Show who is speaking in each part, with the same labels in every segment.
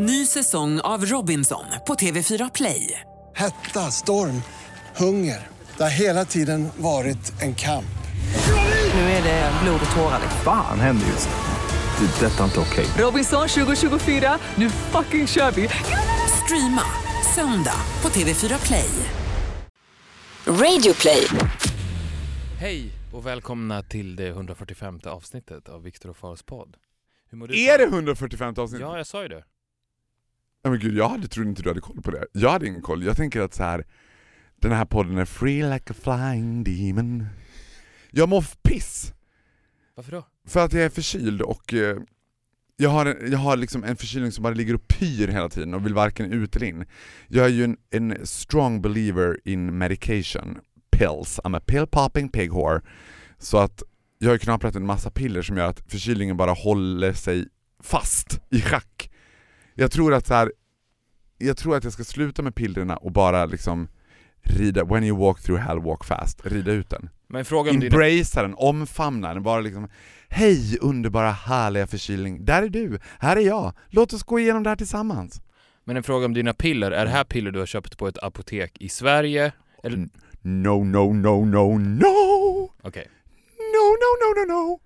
Speaker 1: Ny säsong av Robinson på TV4 Play.
Speaker 2: Hetta, storm, hunger. Det har hela tiden varit en kamp.
Speaker 1: Nu är det blod och tårar.
Speaker 3: Fan händer just nu. Det. är Detta är inte okej.
Speaker 1: Robinson 2024, nu fucking kör vi! Streama söndag på TV4 Play.
Speaker 4: Radio play.
Speaker 5: Hej och välkomna till det 145 avsnittet av Viktor och Faros podd. Hur mår du?
Speaker 6: Är det
Speaker 5: Faro?
Speaker 6: 145 avsnitt?
Speaker 5: Ja, jag sa ju det.
Speaker 6: Nej men gud, jag hade, trodde inte du hade koll på det. Jag hade ingen koll. Jag tänker att så här, den här podden är free like a flying demon. Jag mår piss,
Speaker 5: Varför då?
Speaker 6: för att jag är förkyld och eh, jag har, en, jag har liksom en förkylning som bara ligger och pyr hela tiden och vill varken ut eller in. Jag är ju en, en strong believer in medication, pills. I'm a pill popping pig whore. Så att jag har knaprat en massa piller som gör att förkylningen bara håller sig fast i schack. Jag tror att så här, jag tror att jag ska sluta med pillerna och bara liksom rida, when you walk through hell walk fast, rida ut den.
Speaker 5: Men fråga om dina...
Speaker 6: Embracea den, omfamna den, bara liksom Hej underbara härliga förkylning, där är du, här är jag, låt oss gå igenom det här tillsammans.
Speaker 5: Men en fråga om dina piller. Är det här piller du har köpt på ett apotek i Sverige? Eller...
Speaker 6: No, no, no, no, no!
Speaker 5: Okej.
Speaker 6: No, no, no, no, no!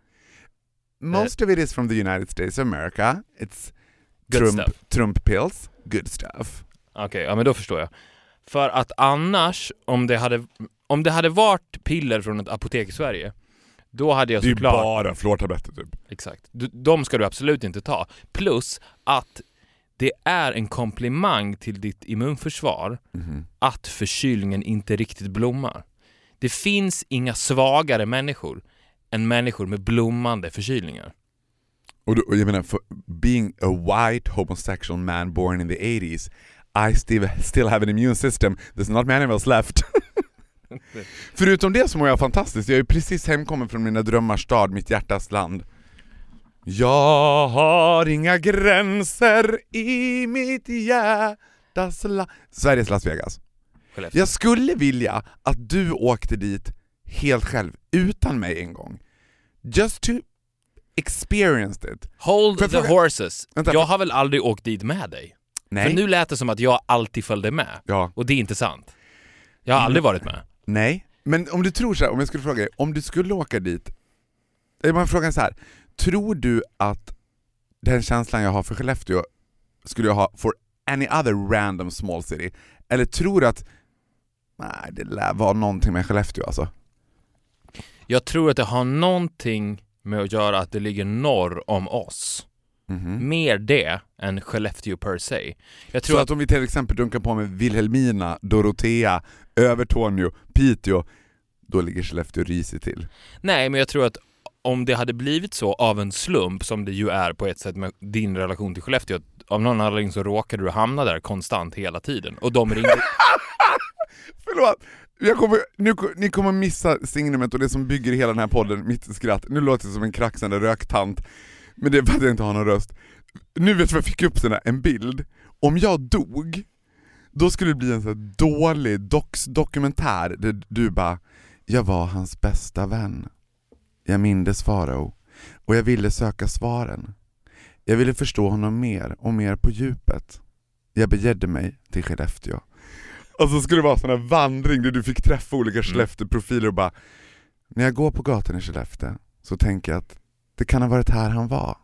Speaker 6: Most of it is from the United States of America. It's
Speaker 5: Good
Speaker 6: Trump,
Speaker 5: stuff.
Speaker 6: Trump pills, good stuff.
Speaker 5: Okej, ja men då förstår jag. För att annars, om det hade, om det hade varit piller från ett apotek i Sverige, då hade jag
Speaker 6: Det är
Speaker 5: såklart...
Speaker 6: bara fluortabletter typ.
Speaker 5: Exakt. De ska du absolut inte ta. Plus att det är en komplimang till ditt immunförsvar
Speaker 6: Mhm.
Speaker 5: att förkylningen inte riktigt blommar. Det finns inga svagare människor än människor med blommande förkylningar.
Speaker 6: Och, då, och jag menar, för being a white homosexual man born in the 80s, I still, still have an immune system, there's not many of us left. Förutom det så mår jag fantastiskt, jag är precis hemkommen från mina drömmars stad, mitt hjärtas land. Jag har inga gränser i mitt hjärtas land. Sveriges Las Vegas.
Speaker 5: Skellefteå.
Speaker 6: Jag skulle vilja att du åkte dit helt själv, utan mig en gång. Just to experience it.
Speaker 5: Hold
Speaker 6: Får
Speaker 5: the
Speaker 6: fråga-
Speaker 5: horses.
Speaker 6: Vänta,
Speaker 5: jag
Speaker 6: för-
Speaker 5: har väl aldrig åkt dit med dig?
Speaker 6: Nej.
Speaker 5: För nu lät det som att jag alltid följde med.
Speaker 6: Ja.
Speaker 5: Och det är inte sant. Jag har aldrig varit med.
Speaker 6: Nej, men om du tror så här, om jag skulle fråga dig, om du skulle åka dit, jag bara fråga så här. tror du att den känslan jag har för Skellefteå skulle jag ha for any other random small city? Eller tror du att, nej det lär vara någonting med Skellefteå alltså?
Speaker 5: Jag tror att det har någonting med att göra att det ligger norr om oss.
Speaker 6: Mhm.
Speaker 5: Mer det än Skellefteå per se. Jag tror
Speaker 6: Så
Speaker 5: att
Speaker 6: att om vi till exempel dunkar på med Vilhelmina, Dorotea, Övertorneå, Piteå, då ligger Skellefteå risigt till.
Speaker 5: Nej, men jag tror att om det hade blivit så av en slump, som det ju är på ett sätt med din relation till Skellefteå, av någon anledning så råkade du hamna där konstant hela tiden. Och de ringde...
Speaker 6: Förlåt! Jag kommer, nu, ni kommer missa signumet och det som bygger hela den här podden, mitt skratt. Nu låter det som en kraxande röktant, men det är för att jag inte har någon röst. Nu vet du vad jag fick upp sån här, en bild. Om jag dog, då skulle det bli en sån här dålig dox dokumentär där du bara Jag var hans bästa vän. Jag mindes Farao och jag ville söka svaren. Jag ville förstå honom mer och mer på djupet. Jag begärde mig till Skellefteå. Och så skulle det vara sån här vandring där du fick träffa olika Skellefteå-profiler och bara När jag går på gatan i Skellefteå så tänker jag att det kan ha varit här han var.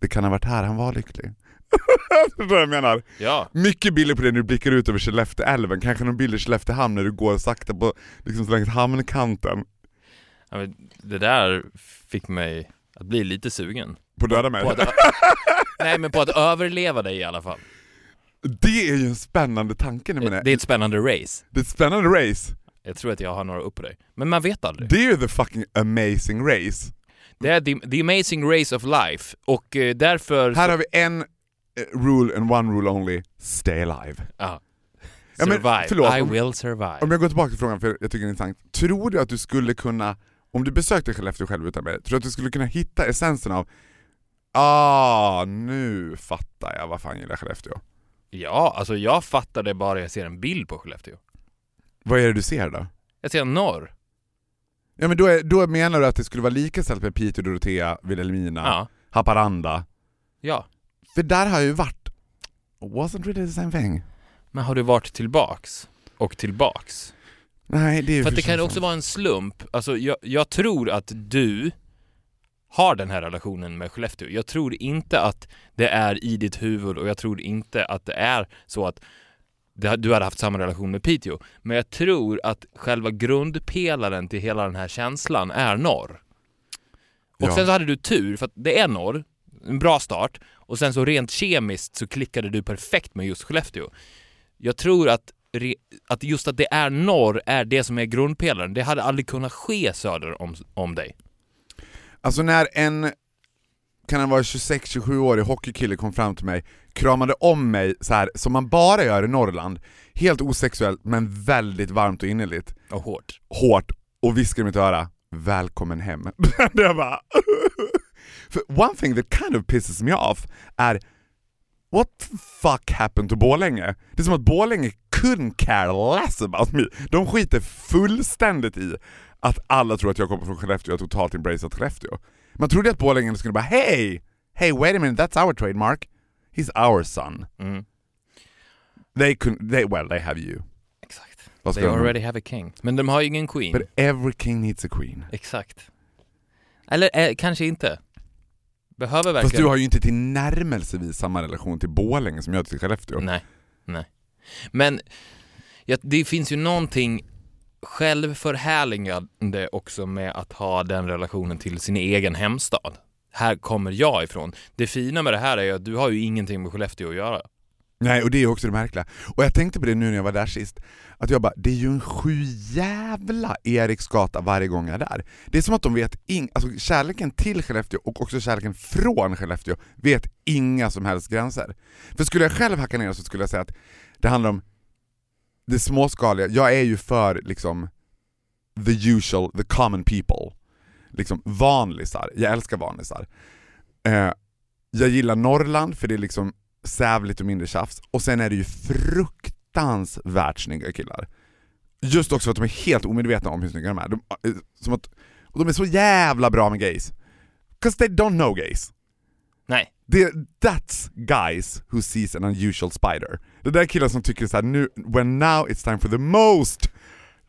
Speaker 6: Det kan ha varit här han var lycklig. Förstår du vad jag menar?
Speaker 5: Ja,
Speaker 6: Mycket bilder på det när du blickar ut över Skellefteälven, kanske någon bild i Skelleftehamn när du går sakta på liksom längs hamnkanten.
Speaker 5: ja, men det där fick mig att bli lite sugen.
Speaker 6: På döda mig.
Speaker 5: På att, nej, men på att överleva dig i alla fall.
Speaker 6: Det är ju en spännande tanke. Menar.
Speaker 5: Det är ett spännande race.
Speaker 6: Det är ett spännande race.
Speaker 5: Jag tror att jag har några upp på dig. Men man vet aldrig.
Speaker 6: Det är ju the fucking amazing race.
Speaker 5: Det är the, the amazing race of life och eh, därför...
Speaker 6: Här har vi en eh, rule and one rule only, stay alive.
Speaker 5: Ja.
Speaker 6: Ja, men
Speaker 5: Survive.
Speaker 6: förlåt,
Speaker 5: I
Speaker 6: om-
Speaker 5: will survive.
Speaker 6: Om jag går tillbaka till frågan för jag tycker det är intressant. Tror du att du skulle kunna, om du besökte Skellefteå själv utan mig, tror du att du skulle kunna hitta essensen av Ah, nu fattar jag vad fan gillar Skellefteå.
Speaker 5: Ja, alltså jag fattar det bara jag ser en bild på Skellefteå.
Speaker 6: Vad är det du ser då?
Speaker 5: Jag ser norr.
Speaker 6: Ja men då, är, då menar du att det skulle vara lika ställt med Piteå, Dorotea, Vilhelmina,
Speaker 5: Ja.
Speaker 6: Haparanda?
Speaker 5: Ja.
Speaker 6: För där har jag ju varit wasn't really the same thing.
Speaker 5: Men har du varit tillbaks och tillbaks?
Speaker 6: Nej, det är ju
Speaker 5: För att det kan också vara en slump. Alltså jag, jag tror att du har den här relationen med Skellefteå. Jag tror inte att det är i ditt huvud och jag tror inte att det är så att du hade haft samma relation med Piteå. Men jag tror att själva grundpelaren till hela den här känslan är norr. Och
Speaker 6: Ja.
Speaker 5: sen så hade du tur för att det är norr, en bra start. Och sen så rent kemiskt så klickade du perfekt med just Skellefteå. Jag tror att, att just att det är norr är det som är grundpelaren. Det hade aldrig kunnat ske söder om, om dig.
Speaker 6: Alltså när en, kan han vara 26-27-årig hockeykille kom fram till mig, kramade om mig så här som man bara gör i Norrland, helt osexuellt men väldigt varmt och innerligt,
Speaker 5: Och hårt.
Speaker 6: hårt och viskade i mitt öra ”Välkommen hem”. det bara För one thing that kind of pisses me off är What the fuck happened to Borlänge? Det är som att Borlänge couldn't care less about me. De skiter fullständigt i att alla tror att jag kommer från Skellefteå och har totalt embraceat Skellefteå. Man trodde att Borlänge skulle bara Hey! Hey wait a minute, that's our trademark. He's our son.
Speaker 5: Mm.
Speaker 6: They couldn't, they, well they have you.
Speaker 5: Exakt. They already have a king. Men de har ju ingen queen.
Speaker 6: But every king needs a queen.
Speaker 5: Exakt. Eller eh, kanske inte. Behöver verkligen...
Speaker 6: Fast du har ju inte tillnärmelsevis samma relation till Borlänge som jag har till Skellefteå.
Speaker 5: Nej, nej. Men ja, det finns ju någonting självförhärligande också med att ha den relationen till sin egen hemstad. Här kommer jag ifrån. Det fina med det här är ju att du har ju ingenting med Skellefteå att göra.
Speaker 6: Nej, och det är också det märkliga. Och jag tänkte på det nu när jag var där sist, att jag bara, det är ju en sju jävla Eriksgata varje gång jag är där. Det är som att de vet ing, alltså kärleken till Skellefteå och också kärleken från Skellefteå vet inga som helst gränser. För skulle jag själv hacka ner så skulle jag säga att det handlar om det småskaliga, jag är ju för liksom the usual, the common people. Liksom vanlisar, jag älskar vanlisar. Eh, jag gillar Norrland för det är liksom sävligt och mindre tjafs, och sen är det ju fruktansvärt snygga killar. Just också för att de är helt omedvetna om hur snygga de är. De, eh, som att, och de är så jävla bra med gays. 'Cause they don't know gays.
Speaker 5: Nej.
Speaker 6: Det, that's guys who sees an unusual spider. Det där är killar som tycker så här, nu, when now it's time for the most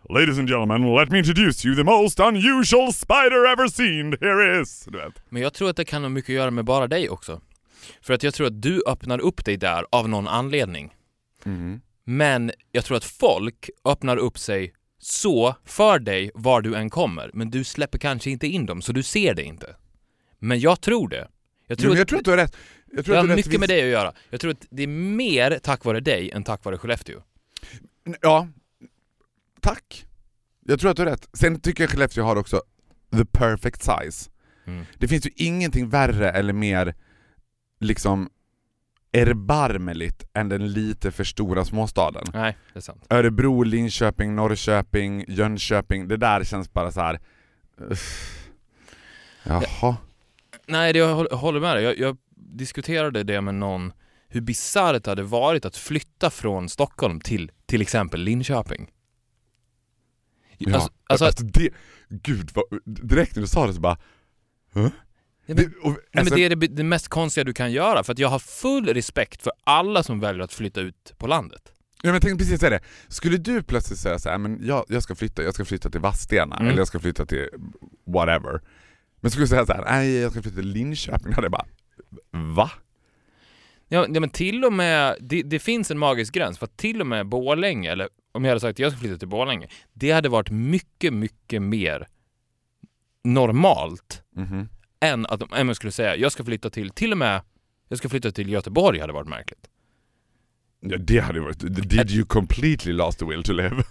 Speaker 6: Ladies and gentlemen, let me introduce you the most unusual spider ever seen, here is! Du vet.
Speaker 5: Men jag tror att det kan ha mycket att göra med bara dig också. För att jag tror att du öppnar upp dig där av någon anledning.
Speaker 6: Mhm.
Speaker 5: Men jag tror att folk öppnar upp sig så för dig var du än kommer, men du släpper kanske inte in dem, så du ser det inte. Men jag tror det. Jag
Speaker 6: Jo,
Speaker 5: tror,
Speaker 6: men jag
Speaker 5: att
Speaker 6: tror att du har rätt. Jag tror
Speaker 5: det har
Speaker 6: rätt
Speaker 5: mycket med det att göra. Jag tror att det är mer tack vare dig än tack vare Skellefteå.
Speaker 6: Ja, tack. Jag tror att du har rätt. Sen tycker jag Skellefteå har också the perfect size.
Speaker 5: Mm.
Speaker 6: Det finns ju ingenting värre eller mer liksom erbarmligt än den lite för stora småstaden.
Speaker 5: Nej, det är sant.
Speaker 6: Örebro, Linköping, Norrköping, Jönköping, det där känns bara så här. uff. Jaha.
Speaker 5: Nej, det, jag håll- håller med dig. Jag, jag diskuterade det med någon, hur bisarrt det hade varit att flytta från Stockholm till till exempel Linköping.
Speaker 6: Ja.
Speaker 5: Alltså,
Speaker 6: Alltså,
Speaker 5: alltså,
Speaker 6: det, gud vad, direkt när du sa det så bara... Huh?
Speaker 5: Ja, men-
Speaker 6: Det, och,
Speaker 5: Nej, men
Speaker 6: alltså,
Speaker 5: det är det, det mest konstiga du kan göra, för att jag har full respekt för alla som väljer att flytta ut på landet.
Speaker 6: Ja, men jag tänkte precis säga det. Skulle du plötsligt säga så här, men jag, jag ska flytta, jag ska flytta till Vadstena,
Speaker 5: Mm.
Speaker 6: eller jag ska flytta till whatever. Men skulle säga så här, nej jag ska flytta till Linköping, då hade jag bara, va?
Speaker 5: Ja, men till och med, det, det finns en magisk gräns, för att till och med Borlänge, eller om jag hade sagt att jag ska flytta till Borlänge, det hade varit mycket, mycket mer normalt
Speaker 6: Mhm.
Speaker 5: än att om jag skulle säga jag ska flytta till, till och med, jag ska flytta till Göteborg hade varit märkligt.
Speaker 6: Ja det hade varit, did you completely lost the will to live?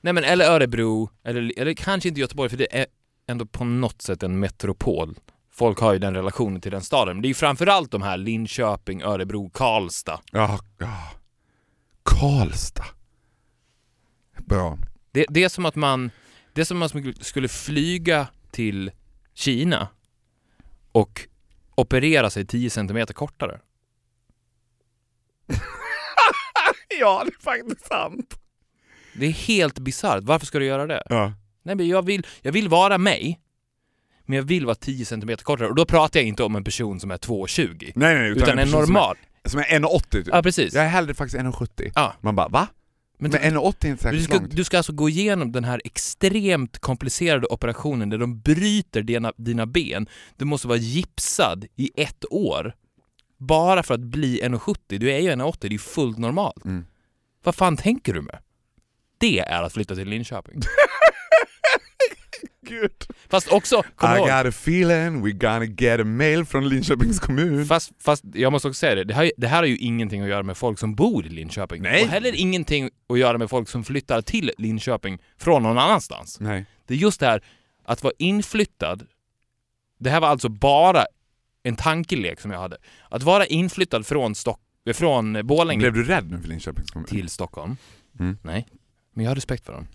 Speaker 5: Nej men eller Örebro, eller, eller kanske inte Göteborg för det är ändå på något sätt en metropol. Folk har ju den relationen till den staden. Men det är ju framförallt de här Linköping, Örebro, Karlstad.
Speaker 6: Ja, ja. Karlstad. Bra.
Speaker 5: Det, det är som att man, det är som att man skulle flyga till Kina och operera sig 10 centimeter kortare.
Speaker 6: ja det är faktiskt sant.
Speaker 5: Det är helt bisarrt. Varför ska du göra det?
Speaker 6: Ja.
Speaker 5: Nej men jag vill, jag vill vara mig, men jag vill vara 10 centimeter kortare. Och då pratar jag inte om en person som är 2,20.
Speaker 6: Nej nej,
Speaker 5: Utan, en
Speaker 6: person som är-
Speaker 5: normal.
Speaker 6: som är 1,80 typ.
Speaker 5: Ja precis.
Speaker 6: Jag är hellre faktiskt 1,70.
Speaker 5: Ja.
Speaker 6: Man bara va?
Speaker 5: Men
Speaker 6: Men, 1,80 är inte
Speaker 5: du,
Speaker 6: särskilt
Speaker 5: ska,
Speaker 6: långt.
Speaker 5: du ska alltså gå igenom den här extremt komplicerade operationen där de bryter dina, dina ben. Du måste vara gipsad i ett år. Bara för att bli 1,70. Du är ju 1,80, det är ju fullt normalt.
Speaker 6: Mm.
Speaker 5: Vad fan tänker du med? Det är att flytta till Linköping.
Speaker 6: Gud.
Speaker 5: Fast också, kom
Speaker 6: I
Speaker 5: ihåg,
Speaker 6: got a feeling we're gonna get a mail från Linköpings kommun.
Speaker 5: Fast, fast jag måste också säga det, det här, det här har ju ingenting att göra med folk som bor i Linköping.
Speaker 6: Nej.
Speaker 5: Och heller ingenting att göra med folk som flyttar till Linköping från någon annanstans.
Speaker 6: Nej.
Speaker 5: Det är just det här att vara inflyttad. Det här var alltså bara en tankelek som jag hade. Att vara inflyttad från, Stock från Borlänge
Speaker 6: Blev du rädd nu för Linköpings kommun?
Speaker 5: till Stockholm.
Speaker 6: Mm.
Speaker 5: Nej, men jag har respekt för dem.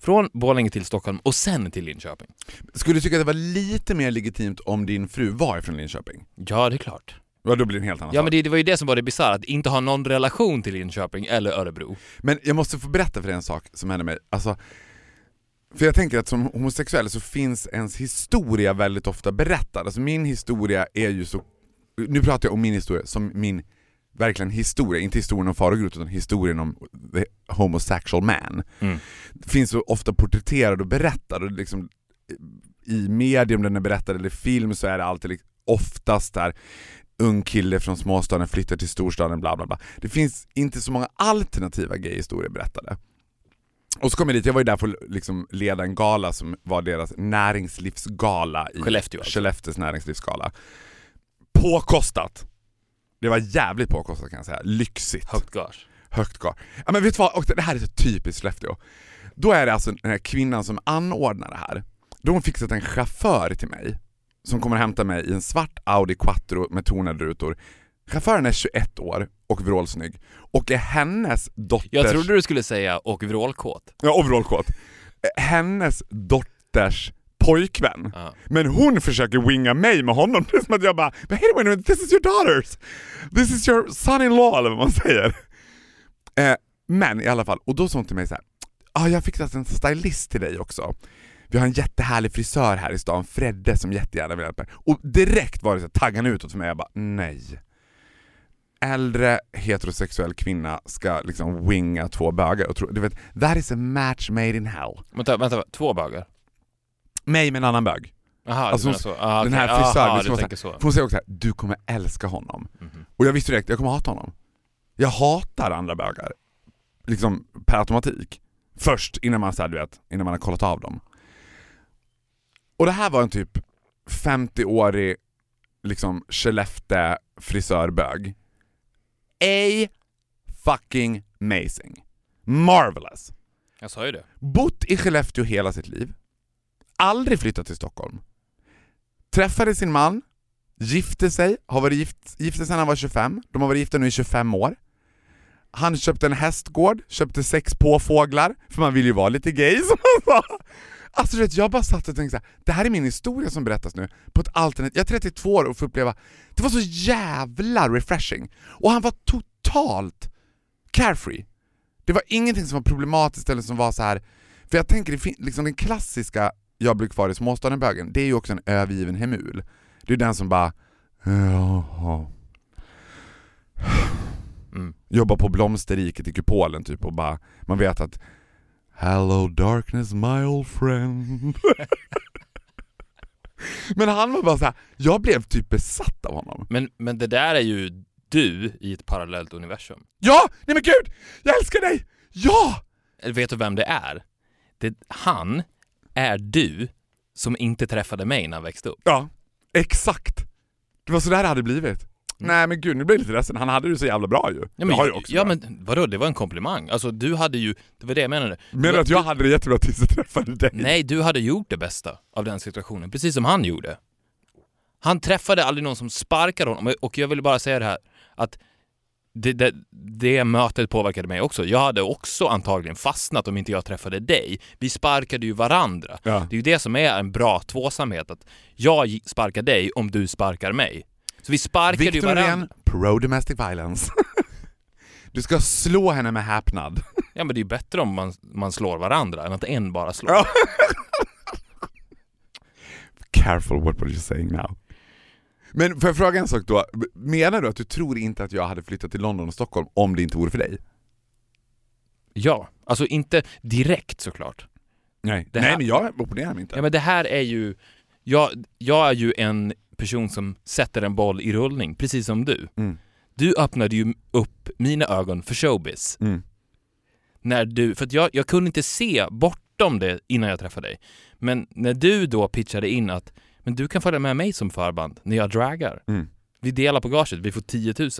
Speaker 5: Från Borlänge till Stockholm och sen till Linköping.
Speaker 6: Skulle du tycka att det var lite mer legitimt om din fru var från Linköping?
Speaker 5: Ja, det är klart.
Speaker 6: Ja, då blir det en helt annan
Speaker 5: Ja
Speaker 6: sak.
Speaker 5: men det, det var ju det som var det bisarra, att inte ha någon relation till Linköping eller Örebro.
Speaker 6: Men jag måste få berätta för dig en sak som hände mig. Alltså, för jag tänker att som homosexuell så finns ens historia väldigt ofta berättad. Alltså min historia är ju så... Nu pratar jag om min historia som min verkligen historia, inte historien om far och grot utan historien om the homosexual man.
Speaker 5: Mm.
Speaker 6: Finns så ofta porträtterad och berättad och liksom i medium den är berättad eller film så är det alltid oftast där ung kille från småstaden flyttar till storstaden bla bla bla. Det finns inte så många alternativa gayhistorier berättade. Och så kom jag dit, jag var ju där för att liksom leda en gala som var deras näringslivsgala i
Speaker 5: Skellefteå alltså.
Speaker 6: Skellefteås näringslivsgala. Påkostat! Det var jävligt påkostat kan jag säga, lyxigt.
Speaker 5: Högt gage.
Speaker 6: Högt gar. Ja men vet du vad, och det här är så typiskt Skellefteå. Då är det alltså den här kvinnan som anordnar det här. Då har hon fixat en chaufför till mig som kommer hämta mig i en svart Audi Quattro med tonade rutor. Chauffören är 21 år och vrålsnygg och är hennes dotters...
Speaker 5: Jag trodde du skulle säga och vrålkåt.
Speaker 6: Ja, overallkåt. Hennes dotters pojkvän.
Speaker 5: Ja.
Speaker 6: Men hon försöker winga mig med honom. Det är som att jag bara, but hey, wait a minute, this is your daughters! This is your son-in-law eller vad man säger. Eh, men i alla fall, och då sa hon till mig så här, ah, jag har fixat en stylist till dig också. Vi har en jättehärlig frisör här i stan, Fredde, som jättegärna vill hjälpa. Och direkt var det så här, taggan utåt för mig, jag bara nej. Äldre heterosexuell kvinna ska liksom winga två bögar och tro, du vet, that is a match made in hell.
Speaker 5: Vänta, vänta, två bögar?
Speaker 6: Mig med en annan bög.
Speaker 5: Jaha,
Speaker 6: Alltså,
Speaker 5: menar så. Ah,
Speaker 6: den här frisören,
Speaker 5: Aha.
Speaker 6: För hon säger också här, du kommer älska honom.
Speaker 5: Mhm.
Speaker 6: Och jag visste direkt, jag kommer hata honom. Jag hatar andra bögar. Liksom per automatik. Först innan man, så här, du vet, innan man har kollat av dem. Och det här var en typ 50-årig liksom Skellefteå frisörbög. A fucking amazing. Marvelous.
Speaker 5: Jag sa ju det.
Speaker 6: Bott i Skellefteå hela sitt liv. Aldrig flyttat till Stockholm. Träffade sin man, gifte sig, har varit gift, gifte sedan han var 25. De har varit gifta nu i 25 år. Han köpte en hästgård, köpte sex påfåglar, för man vill ju vara lite gay som han sa. Alltså du vet, jag bara satt och tänkte så här, det här är min historia som berättas nu på ett alternativ. Jag är 32 år och får uppleva, det var så jävla refreshing. Och han var totalt carefree. Det var ingenting som var problematiskt eller som var så här. För jag tänker, det liksom den klassiska jag blir kvar i småstaden bögen, det är ju också en övergiven hemul. Det är den som bara Jaha.
Speaker 5: Mm.
Speaker 6: Jobbar på blomsterriket i kupolen typ och bara, man vet att Hello darkness my old friend. Men han var bara så här, jag blev typ besatt av honom.
Speaker 5: Men, men det där är ju du i ett parallellt universum.
Speaker 6: Ja! Nej men gud! Jag älskar dig! Ja!
Speaker 5: Vet du vem det är? Det, han är du som inte träffade mig när jag växte upp.
Speaker 6: Ja, exakt. Det var så där det hade blivit. Nej men gud, nu blir jag lite ledsen. Han hade det så jävla bra ju.
Speaker 5: Ja,
Speaker 6: det
Speaker 5: men,
Speaker 6: har jag också.
Speaker 5: ja
Speaker 6: bra.
Speaker 5: men vadå, det var en komplimang. Alltså du hade ju, det var det jag menade.
Speaker 6: Menar du att jag hade det jättebra tills jag träffade dig?
Speaker 5: Nej, du hade gjort det bästa av den situationen, precis som han gjorde. Han träffade aldrig någon som sparkade honom och jag vill bara säga det här att det, det, det mötet påverkade mig också. Jag hade också antagligen fastnat om inte jag träffade dig. Vi sparkade ju varandra.
Speaker 6: Ja.
Speaker 5: Det är ju det som är en bra tvåsamhet, att jag sparkar dig om du sparkar mig. Så vi sparkade ju
Speaker 6: Victor
Speaker 5: varandra.
Speaker 6: Norén, pro-domestic violence. du ska slå henne med häpnad.
Speaker 5: Ja men det är ju bättre om man, man slår varandra än att en bara slår.
Speaker 6: Careful what were you saying now? Men får jag fråga en sak då? Menar du att du tror inte att jag hade flyttat till London och Stockholm om det inte vore för dig?
Speaker 5: Ja, alltså inte direkt såklart.
Speaker 6: Nej,
Speaker 5: Det här-
Speaker 6: Nej men jag opponerar mig inte.
Speaker 5: Ja men det här är ju, jag, jag är ju en person som sätter en boll i rullning, precis som du.
Speaker 6: Mm.
Speaker 5: Du öppnade ju upp mina ögon för showbiz.
Speaker 6: Mm.
Speaker 5: När du, för att jag, jag kunde inte se bortom det innan jag träffade dig. Men när du då pitchade in att, men du kan följa med mig som förband när jag draggar.
Speaker 6: Mm.
Speaker 5: Vi delar på gaget, vi får 10 000.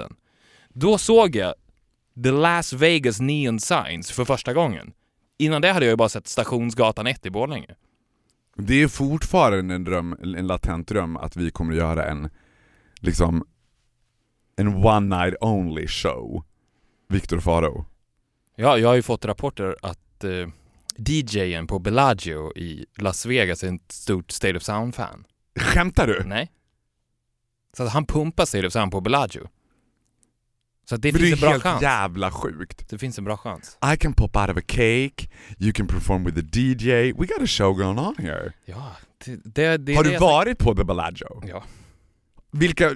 Speaker 5: Då såg jag The Las Vegas Neon Signs för första gången. Innan det hade jag ju bara sett Stationsgatan 1 i Borlänge.
Speaker 6: Det är fortfarande en dröm, en latent dröm att vi kommer att göra en, liksom, en one night only show. Viktor Faro.
Speaker 5: Ja, jag har ju fått rapporter att eh, DJen på Bellagio i Las Vegas är ett stort State of Sound-fan.
Speaker 6: Skämtar du?
Speaker 5: Nej. Så att han pumpar of Sound på Bellagio. Så det
Speaker 6: Men det
Speaker 5: finns en
Speaker 6: är
Speaker 5: bra
Speaker 6: helt
Speaker 5: chans.
Speaker 6: jävla sjukt.
Speaker 5: Det finns en bra chans.
Speaker 6: I can pop out of a cake, you can perform with the DJ, we got a show going on here.
Speaker 5: Ja, det, det, det
Speaker 6: Har
Speaker 5: det
Speaker 6: du varit på the Bellagio?
Speaker 5: Ja.
Speaker 6: Vilka,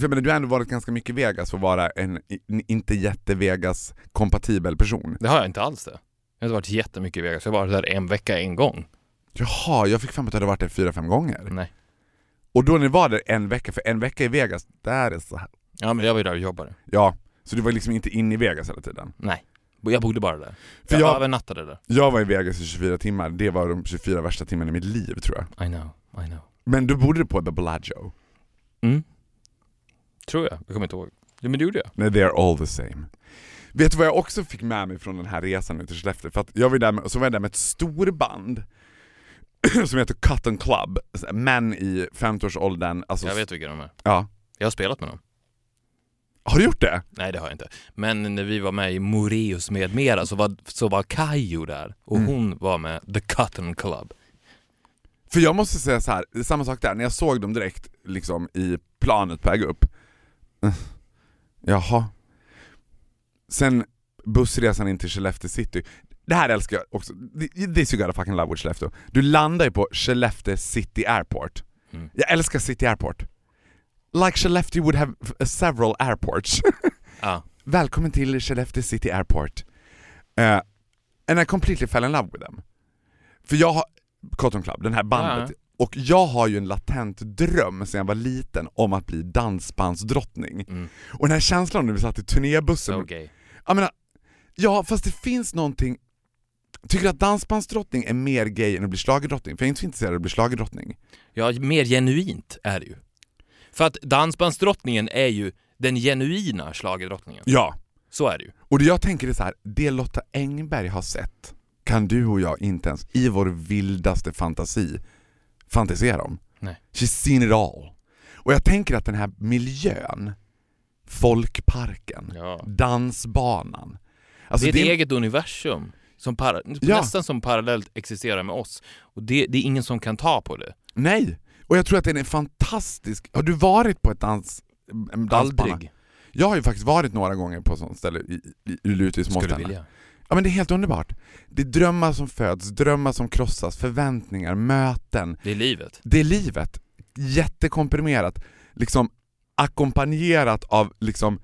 Speaker 6: för menar, du har ändå varit ganska mycket Vegas för att vara en i- inte jätte-Vegas-kompatibel person.
Speaker 5: Det har jag inte alls det. Jag har inte varit jättemycket i Vegas. Jag har varit där en vecka en gång.
Speaker 6: Jaha, jag fick fram att du hade varit där fyra, fem gånger.
Speaker 5: Nej.
Speaker 6: Och då när ni var där en vecka, för en vecka i Vegas, där är så här.
Speaker 5: Ja, men jag var ju där och jobbade.
Speaker 6: Ja, så du var liksom inte inne i Vegas hela tiden?
Speaker 5: Nej. Jag bodde bara där.
Speaker 6: För
Speaker 5: jag,
Speaker 6: jag-
Speaker 5: övernattade där.
Speaker 6: Jag var i Vegas i 24 timmar, det var de 24 värsta timmarna i mitt liv tror jag.
Speaker 5: I know, I know.
Speaker 6: Men du bodde på the Bellagio?
Speaker 5: Mm. Tror jag. Jag kommer inte ihåg. Ja, men det gjorde jag.
Speaker 6: Nej, they are all the same. Vet du vad jag också fick med mig från den här resan nu till Skellefteå? För att jag var där med, så var jag där med ett storband som heter Cotton Club, män i 50-årsåldern. Alltså,
Speaker 5: Jag vet vilka de är.
Speaker 6: Ja.
Speaker 5: Jag har spelat med dem.
Speaker 6: Har du gjort det?
Speaker 5: Nej det har jag inte. Men när vi var med i Moreus med mera så var, så var Kajo där och
Speaker 6: Mm.
Speaker 5: hon var med The Cotton Club.
Speaker 6: För jag måste säga så här, samma sak där, när jag såg dem direkt liksom i planet på väg upp. Eh, Jaha. Sen bussresan in till Skellefteå city. Det här älskar jag också, this you gotta fucking love with Skellefteå. Du landar ju på Skellefteå city airport.
Speaker 5: Mm.
Speaker 6: Jag älskar city airport. Like Skellefteå would have several airports.
Speaker 5: Ja.
Speaker 6: Välkommen till Skellefteå City Airport. Uh, and I completely fell in love with them. För jag har, Cotton Club, den här bandet, och jag har ju en latent dröm sedan jag var liten om att bli dansbandsdrottning.
Speaker 5: Mm.
Speaker 6: Och den här känslan när vi satt i turnébussen,
Speaker 5: So gay.
Speaker 6: jag menar, ja fast det finns någonting Tycker du att dansbandsdrottning är mer gay än att bli schlagerdrottning? För jag är inte så intresserad av att bli schlagerdrottning.
Speaker 5: Ja, mer genuint är det ju. För att dansbandsdrottningen är ju den genuina schlagerdrottningen.
Speaker 6: Ja.
Speaker 5: Så är det ju.
Speaker 6: Och det jag tänker är så här, det Lotta Engberg har sett kan du och jag inte ens i vår vildaste fantasi fantisera om.
Speaker 5: Nej.
Speaker 6: She's seen it all. Och jag tänker att den här miljön, folkparken,
Speaker 5: Ja.
Speaker 6: dansbanan. Alltså
Speaker 5: det är ett
Speaker 6: det-
Speaker 5: eget universum. Som para,
Speaker 6: Ja.
Speaker 5: Nästan som parallellt existerar med oss. Och det, det är ingen som kan ta på det.
Speaker 6: Nej! Och jag tror att den är fantastisk. Har du varit på ett dans, dansbana?
Speaker 5: Aldrig.
Speaker 6: Jag har ju faktiskt varit några gånger på sånt ställe i, i, Luleå i
Speaker 5: Skulle
Speaker 6: småstäderna. Ja men det är helt underbart. Det är drömmar som föds, drömmar som krossas, förväntningar, möten.
Speaker 5: Det är livet.
Speaker 6: Det är livet. Jättekomprimerat. Liksom ackompanjerat av liksom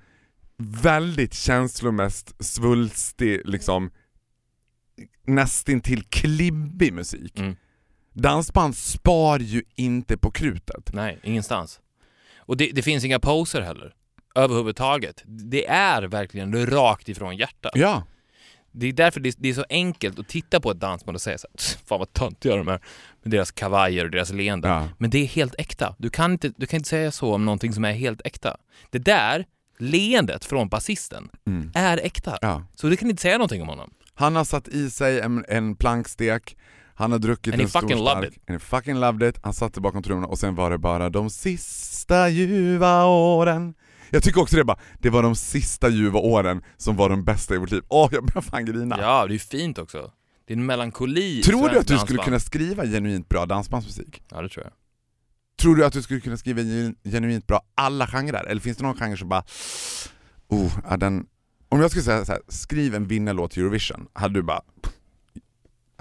Speaker 6: väldigt känslomässigt svulstig, liksom nästintill klibbig musik.
Speaker 5: Mm.
Speaker 6: Dansband spar ju inte på krutet.
Speaker 5: Nej, ingenstans. Och det, det finns inga poser heller. Överhuvudtaget. Det är verkligen rakt ifrån hjärtat.
Speaker 6: Ja.
Speaker 5: Det är därför det är, det är så enkelt att titta på ett dansband och säga så här, fan vad töntiga de är med deras kavajer och deras leenden.
Speaker 6: ja.
Speaker 5: Men det är helt äkta. Du kan, inte, du kan inte säga så om någonting som är helt äkta. Det där leendet från basisten
Speaker 6: Mm.
Speaker 5: är äkta.
Speaker 6: ja.
Speaker 5: Så du kan inte säga någonting om honom.
Speaker 6: Han har satt i sig en, en plankstek, han har druckit
Speaker 5: And
Speaker 6: en stor
Speaker 5: fucking loved
Speaker 6: stark, and he fucking loved it, han satte bakom trummorna och sen var det bara de sista ljuva åren. Jag tycker också det bara, det var de sista ljuva åren som var de bästa i vårt liv. Åh, jag börjar fan grina.
Speaker 5: Ja, det är fint också. Det är en melankoli
Speaker 6: Tror du att du skulle
Speaker 5: dansband.
Speaker 6: kunna skriva genuint bra dansbandsmusik?
Speaker 5: Ja, det tror jag.
Speaker 6: Tror du att du skulle kunna skriva genu- genuint bra alla genrer? Eller finns det någon genre som bara, oh, ja, den... Om jag skulle säga så här, skriv en vinnarlåt till Eurovision, hade du bara,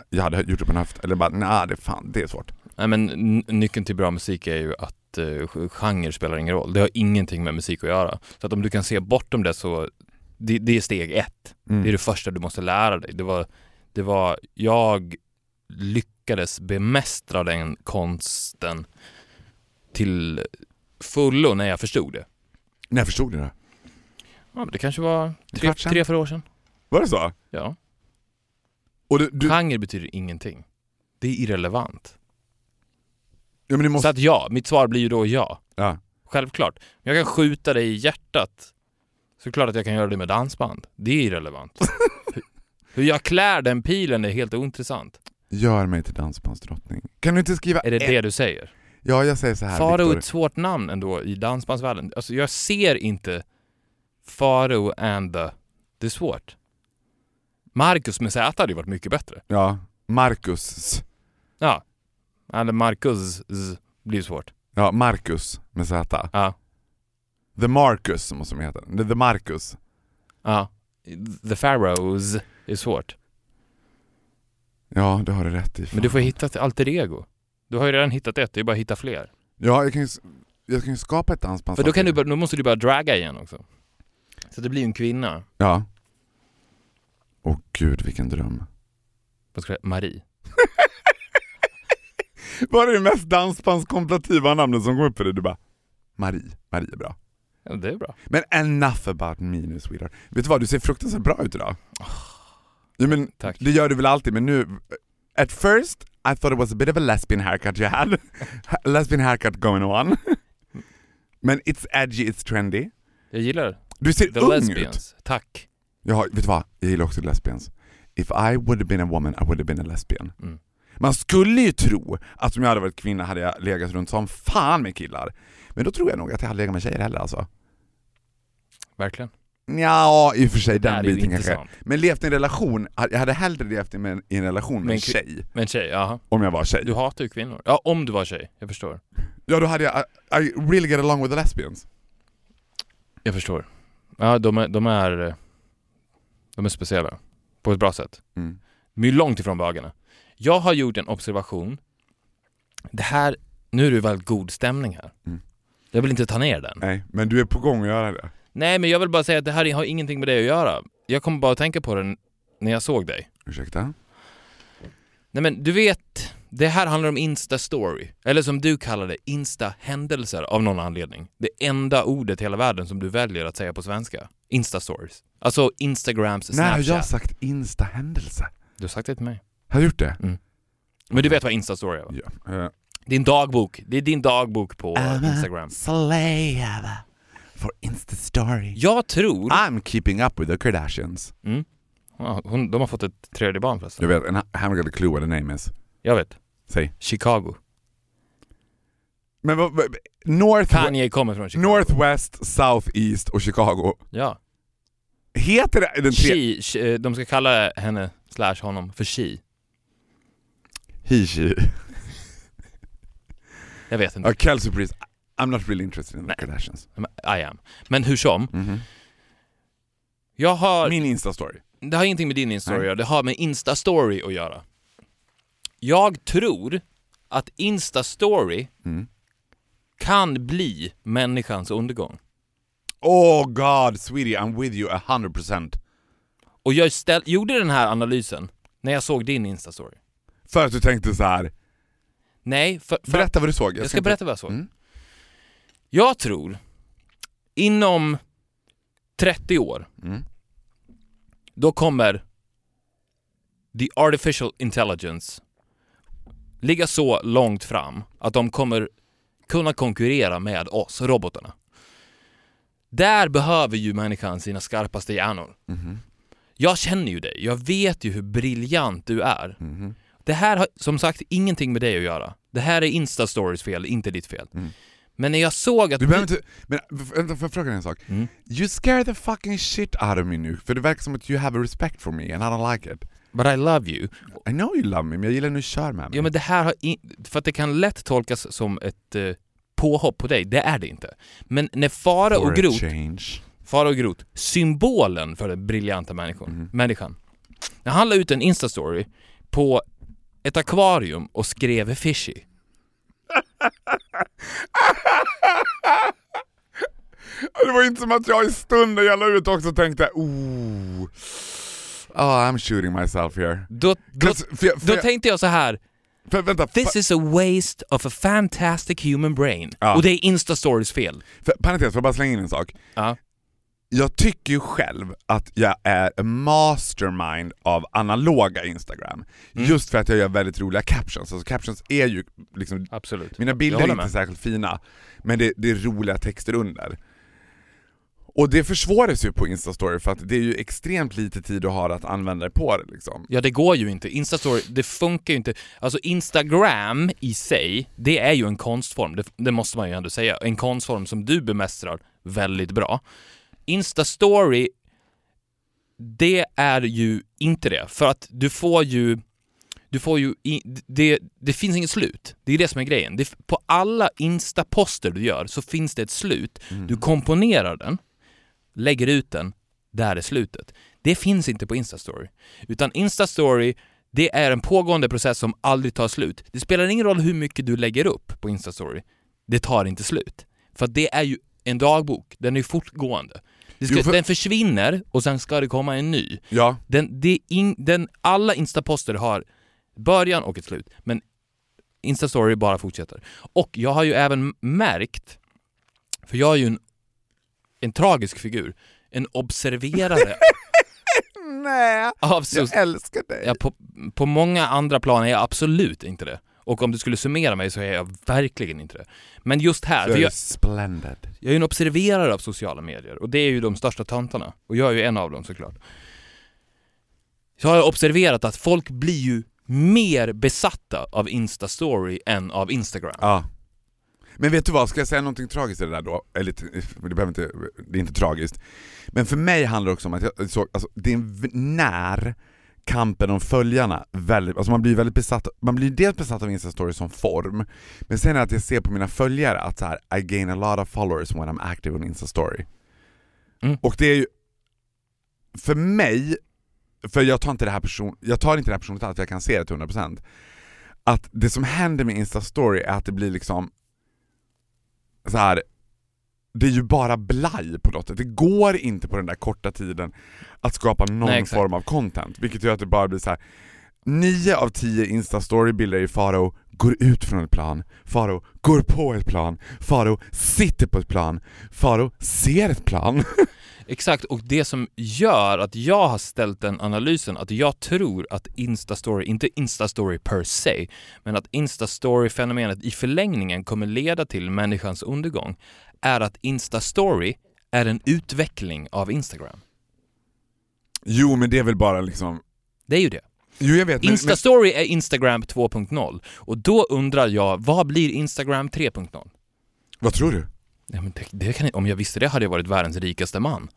Speaker 6: jag hade gjort det på en höft, eller bara, nej det är fan, det är svårt.
Speaker 5: Nej, men nyckeln till bra musik är ju att att uh, genre spelar ingen roll. Det har ingenting med musik att göra. Så att om du kan se bortom det så, det, det är steg ett.
Speaker 6: Mm.
Speaker 5: Det är det första du måste lära dig. Det var, det var, jag lyckades bemästra den konsten till fullo när jag förstod det.
Speaker 6: När förstod du det?
Speaker 5: Ja, men det kanske var tre,
Speaker 6: kvart sedan?
Speaker 5: tre, fyra år sedan.
Speaker 6: Var det så?
Speaker 5: Ja.
Speaker 6: Och du, du,
Speaker 5: Genre betyder ingenting. Det är irrelevant.
Speaker 6: ja, men du
Speaker 5: Så
Speaker 6: måste,
Speaker 5: att ja, mitt svar blir ju då ja.
Speaker 6: ja.
Speaker 5: Självklart. Men jag kan skjuta dig i hjärtat. Så är det klart att jag kan göra det med dansband. Det är irrelevant. Hur- Hur jag klär den pilen är helt ointressant.
Speaker 6: Gör mig till dansbandsdrottning. Kan du inte skriva
Speaker 5: Är det
Speaker 6: ett-
Speaker 5: det du säger?
Speaker 6: Ja, jag säger så här
Speaker 5: Farao är
Speaker 6: Viktor.
Speaker 5: ett svårt namn ändå i dansbandsvärlden. Alltså jag ser inte Farao and the... Det är svårt. Marcus med Z hade ju varit mycket bättre.
Speaker 6: Ja, Marcus.
Speaker 5: Ja. Eller Marcus blir svårt.
Speaker 6: Ja, Marcus med Z.
Speaker 5: Ja.
Speaker 6: The Marcus måste de heta. The, Marcus.
Speaker 5: Ja. The Pharaohs är svårt.
Speaker 6: Ja, det har du rätt i.
Speaker 5: Men du får hitta ett alter ego. Du har ju redan hittat ett, det är bara att hitta fler.
Speaker 6: Ja, jag kan ju, jag kan ju skapa ett dansband.
Speaker 5: För då, kan du, då måste du bara draga igen också. Så det blir en kvinna.
Speaker 6: Ja. Åh gud, vilken dröm.
Speaker 5: Vad ska jag Marie.
Speaker 6: Vad är det mest dansbandskomparativa namnet som kom upp för dig? Du bara, Marie. Marie är bra.
Speaker 5: Ja, det är bra.
Speaker 6: Men enough about me nu sweetheart. Vet du vad, du ser fruktansvärt bra ut idag. Ja, men,
Speaker 5: Tack.
Speaker 6: Det gör du väl alltid, men nu... At first I thought it was a bit of a lesbian haircut you had. Lesbian haircut going on. men it's edgy, it's trendy.
Speaker 5: Jag gillar
Speaker 6: Du ser
Speaker 5: The
Speaker 6: ung
Speaker 5: Lesbians.
Speaker 6: ut.
Speaker 5: Tack.
Speaker 6: Jag har, vet du vad? Jag gillar också lesbians. If I would have been a woman, I would have been a lesbian.
Speaker 5: Mm.
Speaker 6: Man skulle ju tro att om jag hade varit kvinna hade jag legat runt som fan med killar. Men då tror jag nog att jag hade legat med tjejer heller alltså.
Speaker 5: Verkligen.
Speaker 6: Ja, i och för sig den biten kanske. Men levt i en relation, jag hade hellre levt i en, i en relation med en tjej,
Speaker 5: Men tjej, jaha.
Speaker 6: om jag var tjej.
Speaker 5: Du hatar ju kvinnor. Ja, om du var tjej. Jag förstår.
Speaker 6: Ja då hade jag, I, I really get along with the lesbians.
Speaker 5: Jag förstår. Ja, de är, de är, de är speciella. På ett bra sätt.
Speaker 6: Mm.
Speaker 5: De är långt ifrån bögarna. Jag har gjort en observation. Det här, nu är det väldigt god stämning här.
Speaker 6: Mm.
Speaker 5: Jag vill inte ta ner den.
Speaker 6: Nej, men du är på gång att göra det.
Speaker 5: Nej, men jag vill bara säga att det här har ingenting med det att göra. Jag kommer bara att tänka på den när jag såg dig.
Speaker 6: Ursäkta?
Speaker 5: Nej men du vet, det här handlar om Insta-story. Eller som du kallar det, Insta-händelser av någon anledning. Det enda ordet i hela världen som du väljer att säga på svenska. Insta-stories. Alltså Instagrams
Speaker 6: har
Speaker 5: Snapchat.
Speaker 6: jag sagt instahändelse?
Speaker 5: Du har sagt det till mig.
Speaker 6: Har jag gjort det?
Speaker 5: Men du vet vad Insta-story är va?
Speaker 6: Ja. Uh,
Speaker 5: Din dagbok. Det är din dagbok på
Speaker 6: I'm a
Speaker 5: Instagram.
Speaker 6: slave for Insta story.
Speaker 5: Jag tror...
Speaker 6: I'm keeping up with the Kardashians.
Speaker 5: Mm. Ja, hon, de har fått ett tredje barn förresten.
Speaker 6: Jag vet, and I haven't got a clue what the name is.
Speaker 5: Jag vet.
Speaker 6: Säg.
Speaker 5: Chicago.
Speaker 6: Men vad, vad, North,
Speaker 5: Kanye kommer från Chicago.
Speaker 6: Northwest, South East och Chicago.
Speaker 5: Ja.
Speaker 6: Heter det den tre...
Speaker 5: She, she, eh, de ska kalla henne, slash honom, för She.
Speaker 6: He, she.
Speaker 5: Jag vet inte.
Speaker 6: Ja, Kelsey Priest. I'm not really interested in the
Speaker 5: Nej.
Speaker 6: Kardashians.
Speaker 5: I am. Men hur som,
Speaker 6: Mhm.
Speaker 5: jag har...
Speaker 6: Min Insta-story.
Speaker 5: Det har ingenting med din Insta-story att
Speaker 6: Nej.
Speaker 5: göra, det har med Insta-story att göra. Jag tror att Insta-story
Speaker 6: Mm.
Speaker 5: kan bli människans undergång.
Speaker 6: Oh god, sweetie, I'm with you a hundred percent.
Speaker 5: Och jag ställ, gjorde den här analysen när jag såg din Insta-story.
Speaker 6: För att du tänkte så här.
Speaker 5: Nej, för, för
Speaker 6: berätta vad du såg.
Speaker 5: jag ska
Speaker 6: inte-
Speaker 5: berätta vad jag såg.
Speaker 6: Mm.
Speaker 5: Jag tror, inom 30 år,
Speaker 6: Mm.
Speaker 5: då kommer the artificial intelligence ligga så långt fram att de kommer kunna konkurrera med oss, robotarna. Där behöver ju människan sina skarpaste hjärnor.
Speaker 6: Mhm.
Speaker 5: Jag känner ju dig, jag vet ju hur briljant du är.
Speaker 6: Mhm.
Speaker 5: Det här har som sagt ingenting med dig att göra. Det här är Insta-stories fel, inte ditt fel.
Speaker 6: Mm.
Speaker 5: Men när jag såg att
Speaker 6: Du behöver inte... Men vänta, får jag fråga dig en sak?
Speaker 5: Mm.
Speaker 6: You scare the fucking shit out of me nu, för det verkar som att you have a respect for me and I don't like it.
Speaker 5: But I love you.
Speaker 6: I know you love me, men jag gillar när du kör med mig.
Speaker 5: Ja men det här har in... För att det kan lätt tolkas som ett eh, påhopp på dig, det är det inte. Men när Fara
Speaker 6: For
Speaker 5: och Grot. Fara och Grot, symbolen för den briljanta människan,
Speaker 6: Mhm.
Speaker 5: människan. När han la ut en Insta-story på ett akvarium och skrev fishy.
Speaker 6: Det var inte som att jag i stunden jag la ut också tänkte oh, oh I'm shooting myself here.
Speaker 5: Då, då,
Speaker 6: för jag- för
Speaker 5: då
Speaker 6: jag-
Speaker 5: tänkte jag så här.
Speaker 6: För, vänta,
Speaker 5: This is a waste of a fantastic human brain.
Speaker 6: Ja.
Speaker 5: Och det är Instastories fel.
Speaker 6: parentes, får jag bara slänga in en sak?
Speaker 5: Ja.
Speaker 6: Jag tycker ju själv att jag är a mastermind av analoga Instagram.
Speaker 5: Mm.
Speaker 6: Just för att jag gör väldigt roliga captions. Alltså captions är ju liksom,
Speaker 5: Absolut.
Speaker 6: mina bilder är inte särskilt fina, men det, det är roliga texter under. Och det försvåras ju på Instastory för att det är ju extremt lite tid du har att använda dig på det liksom.
Speaker 5: Ja det går ju inte. Instastory, det funkar ju inte. Alltså Instagram i sig, det är ju en konstform. Det, det måste man ju ändå säga. En konstform som du bemästrar väldigt bra. Instastory, det är ju inte det. För att du får ju du får ju, i, det, det finns inget slut. Det är det som är grejen. Det, på alla instaposter du gör så finns det ett slut. Du komponerar den, lägger ut den, där är slutet. Det finns inte på Instastory. Utan Instastory, det är en pågående process som aldrig tar slut. Det spelar ingen roll hur mycket du lägger upp på Instastory. Det tar inte slut. För det är ju en dagbok, den är ju fortgående. Ska,
Speaker 6: Jo, för-
Speaker 5: Den försvinner och sen ska det komma en ny.
Speaker 6: Ja,
Speaker 5: Den, det in, den, alla instaposter har början och ett slut, men Instastory bara fortsätter. Och jag har ju även märkt, för jag är ju en, en tragisk figur, en observerare
Speaker 6: nej,
Speaker 5: av so-
Speaker 6: jag älskar dig.
Speaker 5: ja, på, på många andra plan är jag absolut inte det. Och om du skulle summera mig så är jag verkligen inte det. Men just här, för jag,
Speaker 6: splendid.
Speaker 5: jag är ju en observerare av sociala medier och det är ju de största töntarna. Och jag är ju en av dem såklart. Så har jag observerat att folk blir ju mer besatta av Instastory än av Instagram.
Speaker 6: Ja. Men vet du vad, ska jag säga någonting tragiskt i det där då? Eller, det, behöver inte, det är inte tragiskt. Men för mig handlar det också om att jag såg, alltså, det är när kampen om följarna väldigt, alltså man blir väldigt besatt, man blir dels besatt av Instastory som form, men sen är att jag ser på mina följare att så här, I gain a lot of followers when I'm active on Instastory.
Speaker 5: Mm.
Speaker 6: Och det är ju, för mig, för jag tar inte det här person, jag tar inte det här personligt alls, för jag kan se det till 100% att det som händer med Instastory är att det blir liksom så här. det är ju bara blaj på något sätt. Det går inte på den där korta tiden att skapa någon
Speaker 5: Nej,
Speaker 6: form av content, vilket gör att det bara blir så här. 9 av 10 instastory-bilder i Faro går ut från ett plan, Faro går på ett plan, Faro sitter på ett plan, Faro ser ett plan.
Speaker 5: Exakt, och det som gör att jag har ställt den analysen att jag tror att Instastory, inte Instastory per se, men att Instastory-fenomenet i förlängningen kommer leda till människans undergång, är att Instastory är en utveckling av Instagram.
Speaker 6: Jo men det är väl bara liksom,
Speaker 5: Det är ju det.
Speaker 6: jo jag vet men, men,
Speaker 5: Instastory är Instagram 2.0 och då undrar jag, vad blir Instagram 3.0?
Speaker 6: vad tror du?
Speaker 5: Ja, men det, det kan, om jag visste det hade jag varit världens rikaste man.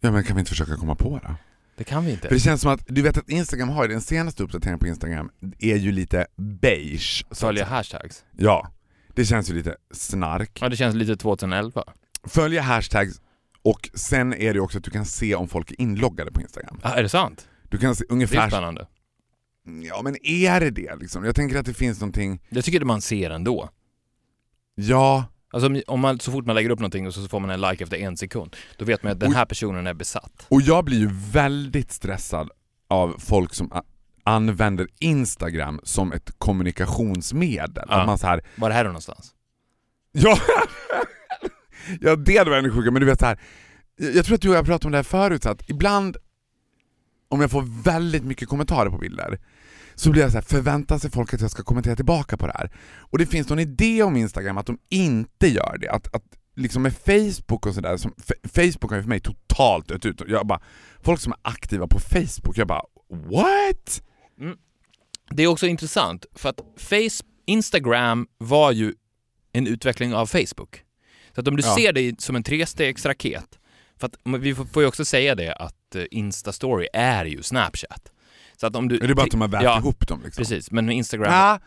Speaker 6: Ja men kan vi inte försöka komma på det?
Speaker 5: Det kan vi inte.
Speaker 6: För det känns som att, du vet att Instagram har ju, den senaste uppdateringen på Instagram är ju lite beige.
Speaker 5: Följa hashtags.
Speaker 6: Ja, det känns ju lite snark.
Speaker 5: Ja, det känns lite 2011.
Speaker 6: Följa hashtags och sen är det också att du kan se om folk är inloggade på Instagram.
Speaker 5: Ah, är det sant?
Speaker 6: Du kan se
Speaker 5: Det är
Speaker 6: ungefär...
Speaker 5: spännande.
Speaker 6: Ja men är det det liksom? Jag tänker att det finns någonting,
Speaker 5: Jag tycker att man ser ändå.
Speaker 6: Ja,
Speaker 5: Alltså om- man, så fort man lägger upp någonting och så får man en like efter en sekund, då vet man att den här personen är besatt.
Speaker 6: och jag blir ju väldigt stressad av folk som använder Instagram som ett kommunikationsmedel.
Speaker 5: Ja.
Speaker 6: Att man så här,
Speaker 5: Var är det någonstans?
Speaker 6: Ja, ja det varit ännu sjukare, men du vet så här. Jag jag tror att du och jag pratade om det här förut, så att ibland om jag får väldigt mycket kommentarer på bilder så blir jag så här, förväntar sig folk att jag ska kommentera tillbaka på det här? Och det finns någon idé om Instagram att de inte gör det, att, att liksom med Facebook och sådär, Facebook har ju för mig totalt dött ut. Jag bara, folk som är aktiva på Facebook, jag bara what?
Speaker 5: Det är också intressant, för att face, Instagram var ju en utveckling av Facebook. Så att om du
Speaker 6: Ja.
Speaker 5: ser det som en trestegsraket, för att vi får får ju också säga det att eh, Instastory är ju Snapchat. Så att om du...
Speaker 6: Är det bara att de har vävt
Speaker 5: ja,
Speaker 6: ihop dem liksom?
Speaker 5: Precis, men med Instagram...
Speaker 6: Ah,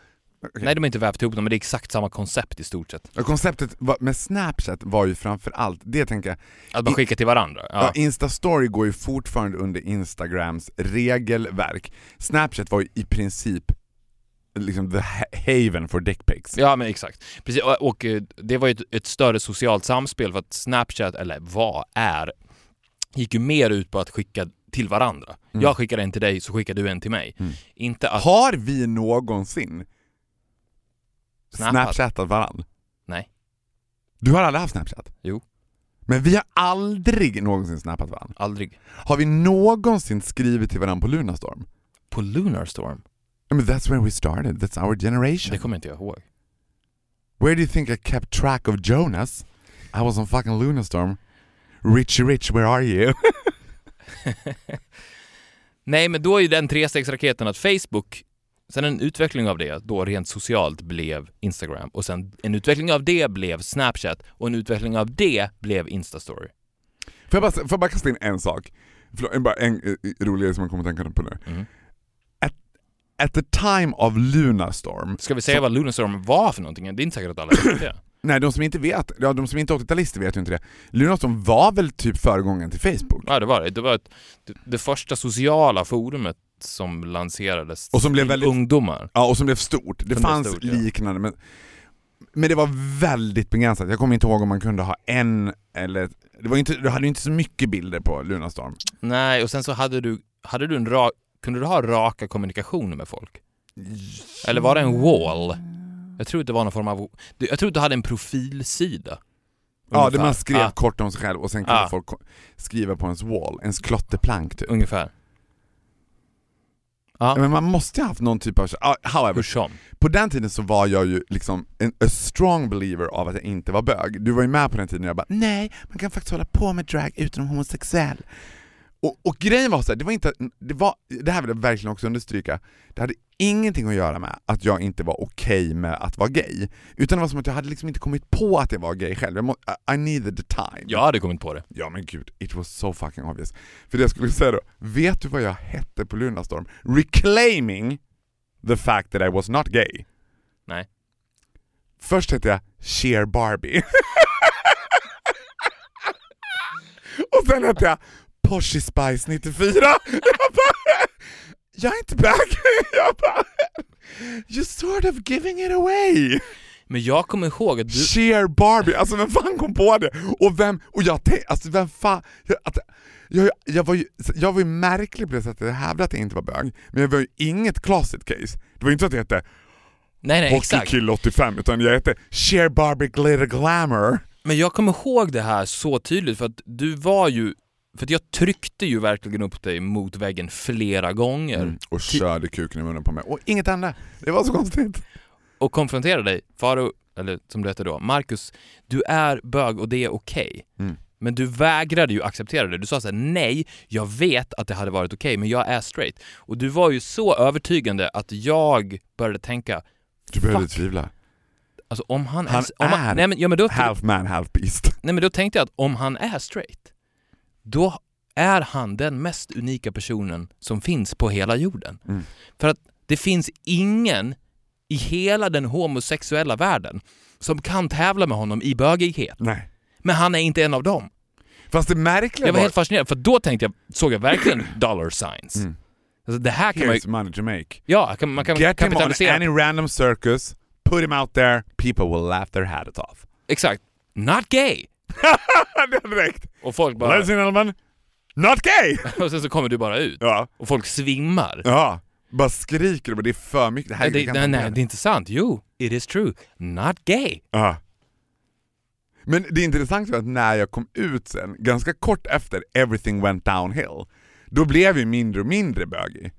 Speaker 6: okej.
Speaker 5: Nej, de har inte vävt ihop dem, men det är exakt samma koncept i stort sett.
Speaker 6: Ja, Konceptet var, med Snapchat var ju framför allt, det tänker jag,
Speaker 5: Att man skickar till varandra.
Speaker 6: Ja.
Speaker 5: Ja.
Speaker 6: Instastory går ju fortfarande under Instagrams regelverk. Snapchat var ju i princip liksom the ha- haven for dickpics.
Speaker 5: Ja men exakt. Precis, och, och eh, det var ju ett, ett större socialt samspel för att Snapchat, eller vad är, gick ju mer ut på att skicka till varandra.
Speaker 6: Mm.
Speaker 5: Jag skickar en till dig så skickar du en till mig.
Speaker 6: Mm.
Speaker 5: Inte att...
Speaker 6: Har vi någonsin
Speaker 5: Snappat.
Speaker 6: snapchattat varandra?
Speaker 5: Nej.
Speaker 6: Du har aldrig haft snapchat?
Speaker 5: Jo.
Speaker 6: Men vi har aldrig någonsin snappat varandra.
Speaker 5: Aldrig.
Speaker 6: Har vi någonsin skrivit till varandra på Lunarstorm?
Speaker 5: På Lunarstorm?
Speaker 6: I mean, that's where we started, that's our generation.
Speaker 5: Det kommer inte jag ihåg.
Speaker 6: Where do you think I kept track of Jonas? I was on fucking Lunarstorm. Richie Rich, where are you?
Speaker 5: Nej, men då är ju den trestegsraketen att Facebook, sen en utveckling av det, då rent socialt blev Instagram och sen en utveckling av det blev Snapchat och en utveckling av det blev Instastory.
Speaker 6: Får jag bara, får jag bara kasta in en sak? Förlåt, en, bara en eh, rolig grej som jag kommer att tänka på nu.
Speaker 5: Mm.
Speaker 6: At the time of Lunarstorm,
Speaker 5: Ska vi säga vad Lunarstorm var för någonting? Det är inte säkert att alla vet det.
Speaker 6: nej de som inte vet, ja de som inte är 80-talister vet ju inte det. Lunarstorm var väl typ föregångaren till Facebook?
Speaker 5: Ja, det var det. Det var ett, det, det första sociala forumet som lanserades
Speaker 6: Och som blev väldigt-
Speaker 5: ungdomar.
Speaker 6: Ja, och som blev stort. Det
Speaker 5: blev
Speaker 6: fanns
Speaker 5: stort, ja.
Speaker 6: liknande, men, men det var väldigt begränsat. Jag kommer inte ihåg om man kunde ha en eller... Det var inte, du hade ju inte så mycket bilder på Lunarstorm.
Speaker 5: Nej, och sen så hade du, hade du en rak, kunde du ha raka kommunikationer med folk? Eller var det en wall? Jag tror att det var någon form av, jag tror att du hade en profilsida.
Speaker 6: Ja,
Speaker 5: Ungefär.
Speaker 6: man skrev
Speaker 5: Ja,
Speaker 6: kort om sig själv och sen kunde
Speaker 5: Ja.
Speaker 6: folk skriva på ens wall, ens klotterplank typ.
Speaker 5: ungefär. Ja,
Speaker 6: Men man måste ju ha haft någon typ av...
Speaker 5: Hur
Speaker 6: however,
Speaker 5: som.
Speaker 6: på den tiden så var jag ju liksom en a strong believer av att jag inte var bög. Du var ju med på den tiden när jag bara nej, man kan faktiskt hålla på med drag utan att vara homosexuell. Och, och grejen var så här, det var inte, det var, det här vill jag verkligen också understryka, det hade ingenting att göra med att jag inte var okej med att vara gay. Utan det var som att jag hade liksom inte kommit på att jag var gay själv. Jag må, I, needed the time.
Speaker 5: Jag hade kommit på det.
Speaker 6: Ja men gud, it was so fucking obvious. För det jag skulle säga då, vet du vad jag hette på Lunarstorm? Reclaiming the fact that I was not gay.
Speaker 5: Nej.
Speaker 6: Först hette jag Cher Barbie. Och sen hette jag Poshy Spice 94. Jag är inte bög. Jag bara, you're sort of giving it away.
Speaker 5: Men jag kommer ihåg att du,
Speaker 6: Cher Barbie, alltså vem fan kom på det? Och vem, och jag tänkte, alltså vem fan, jag, att, jag, jag, var ju, jag var ju märklig på det sättet, jag hävdade att jag inte var bög, men jag var ju inget closet case. Det var ju inte att jag hette
Speaker 5: nej nej exakt.
Speaker 6: Hockeykill 85, utan jag hette Cher Barbie Glitter Glamour.
Speaker 5: Men jag kommer ihåg det här så tydligt för att du var ju, för jag tryckte ju verkligen upp dig mot väggen flera gånger
Speaker 6: Mm, och körde kuken i munnen på mig, och inget hände. Det var så konstigt.
Speaker 5: och konfronterade dig. Faro, eller som det hette då, Marcus, du är bög och det är okej.
Speaker 6: Mm.
Speaker 5: Men du vägrade ju acceptera det. Du sa såhär, nej, jag vet att det hade varit okej, men jag är straight. Och du var ju så övertygande att jag började tänka,
Speaker 6: Du började
Speaker 5: Fuck.
Speaker 6: tvivla.
Speaker 5: alltså om han,
Speaker 6: Han
Speaker 5: är... Om
Speaker 6: är
Speaker 5: nej, men, ja, men då,
Speaker 6: Half man, half beast.
Speaker 5: nej men då tänkte jag att om han är straight, då är han den mest unika personen som finns på hela jorden.
Speaker 6: Mm.
Speaker 5: För att det finns ingen i hela den homosexuella världen som kan tävla med honom i bögighet.
Speaker 6: Nej.
Speaker 5: Men han är inte en av dem.
Speaker 6: Fast det märkliga
Speaker 5: Jag var helt fascinerad, för då tänkte jag, såg jag verkligen dollar signs.
Speaker 6: Mm.
Speaker 5: Alltså det här kan man ju,
Speaker 6: Here's money to make.
Speaker 5: ja, kan, man kan
Speaker 6: Get him on any random circus, put him out there, people will laugh their hats off.
Speaker 5: Exakt. Not gay!
Speaker 6: det hade räckt.
Speaker 5: Och folk bara...
Speaker 6: Ladies and gentlemen, not gay!
Speaker 5: Och sen så kommer du bara ut.
Speaker 6: Ja,
Speaker 5: Och folk svimmar.
Speaker 6: ja. Bara skriker och det är för mycket. Det här
Speaker 5: Nej, det, nej, nej, det är inte sant. Jo, it is true. Not gay.
Speaker 6: Ja. Men det intressanta var att när jag kom ut sen, ganska kort efter everything went downhill, då blev jag mindre och mindre bögig.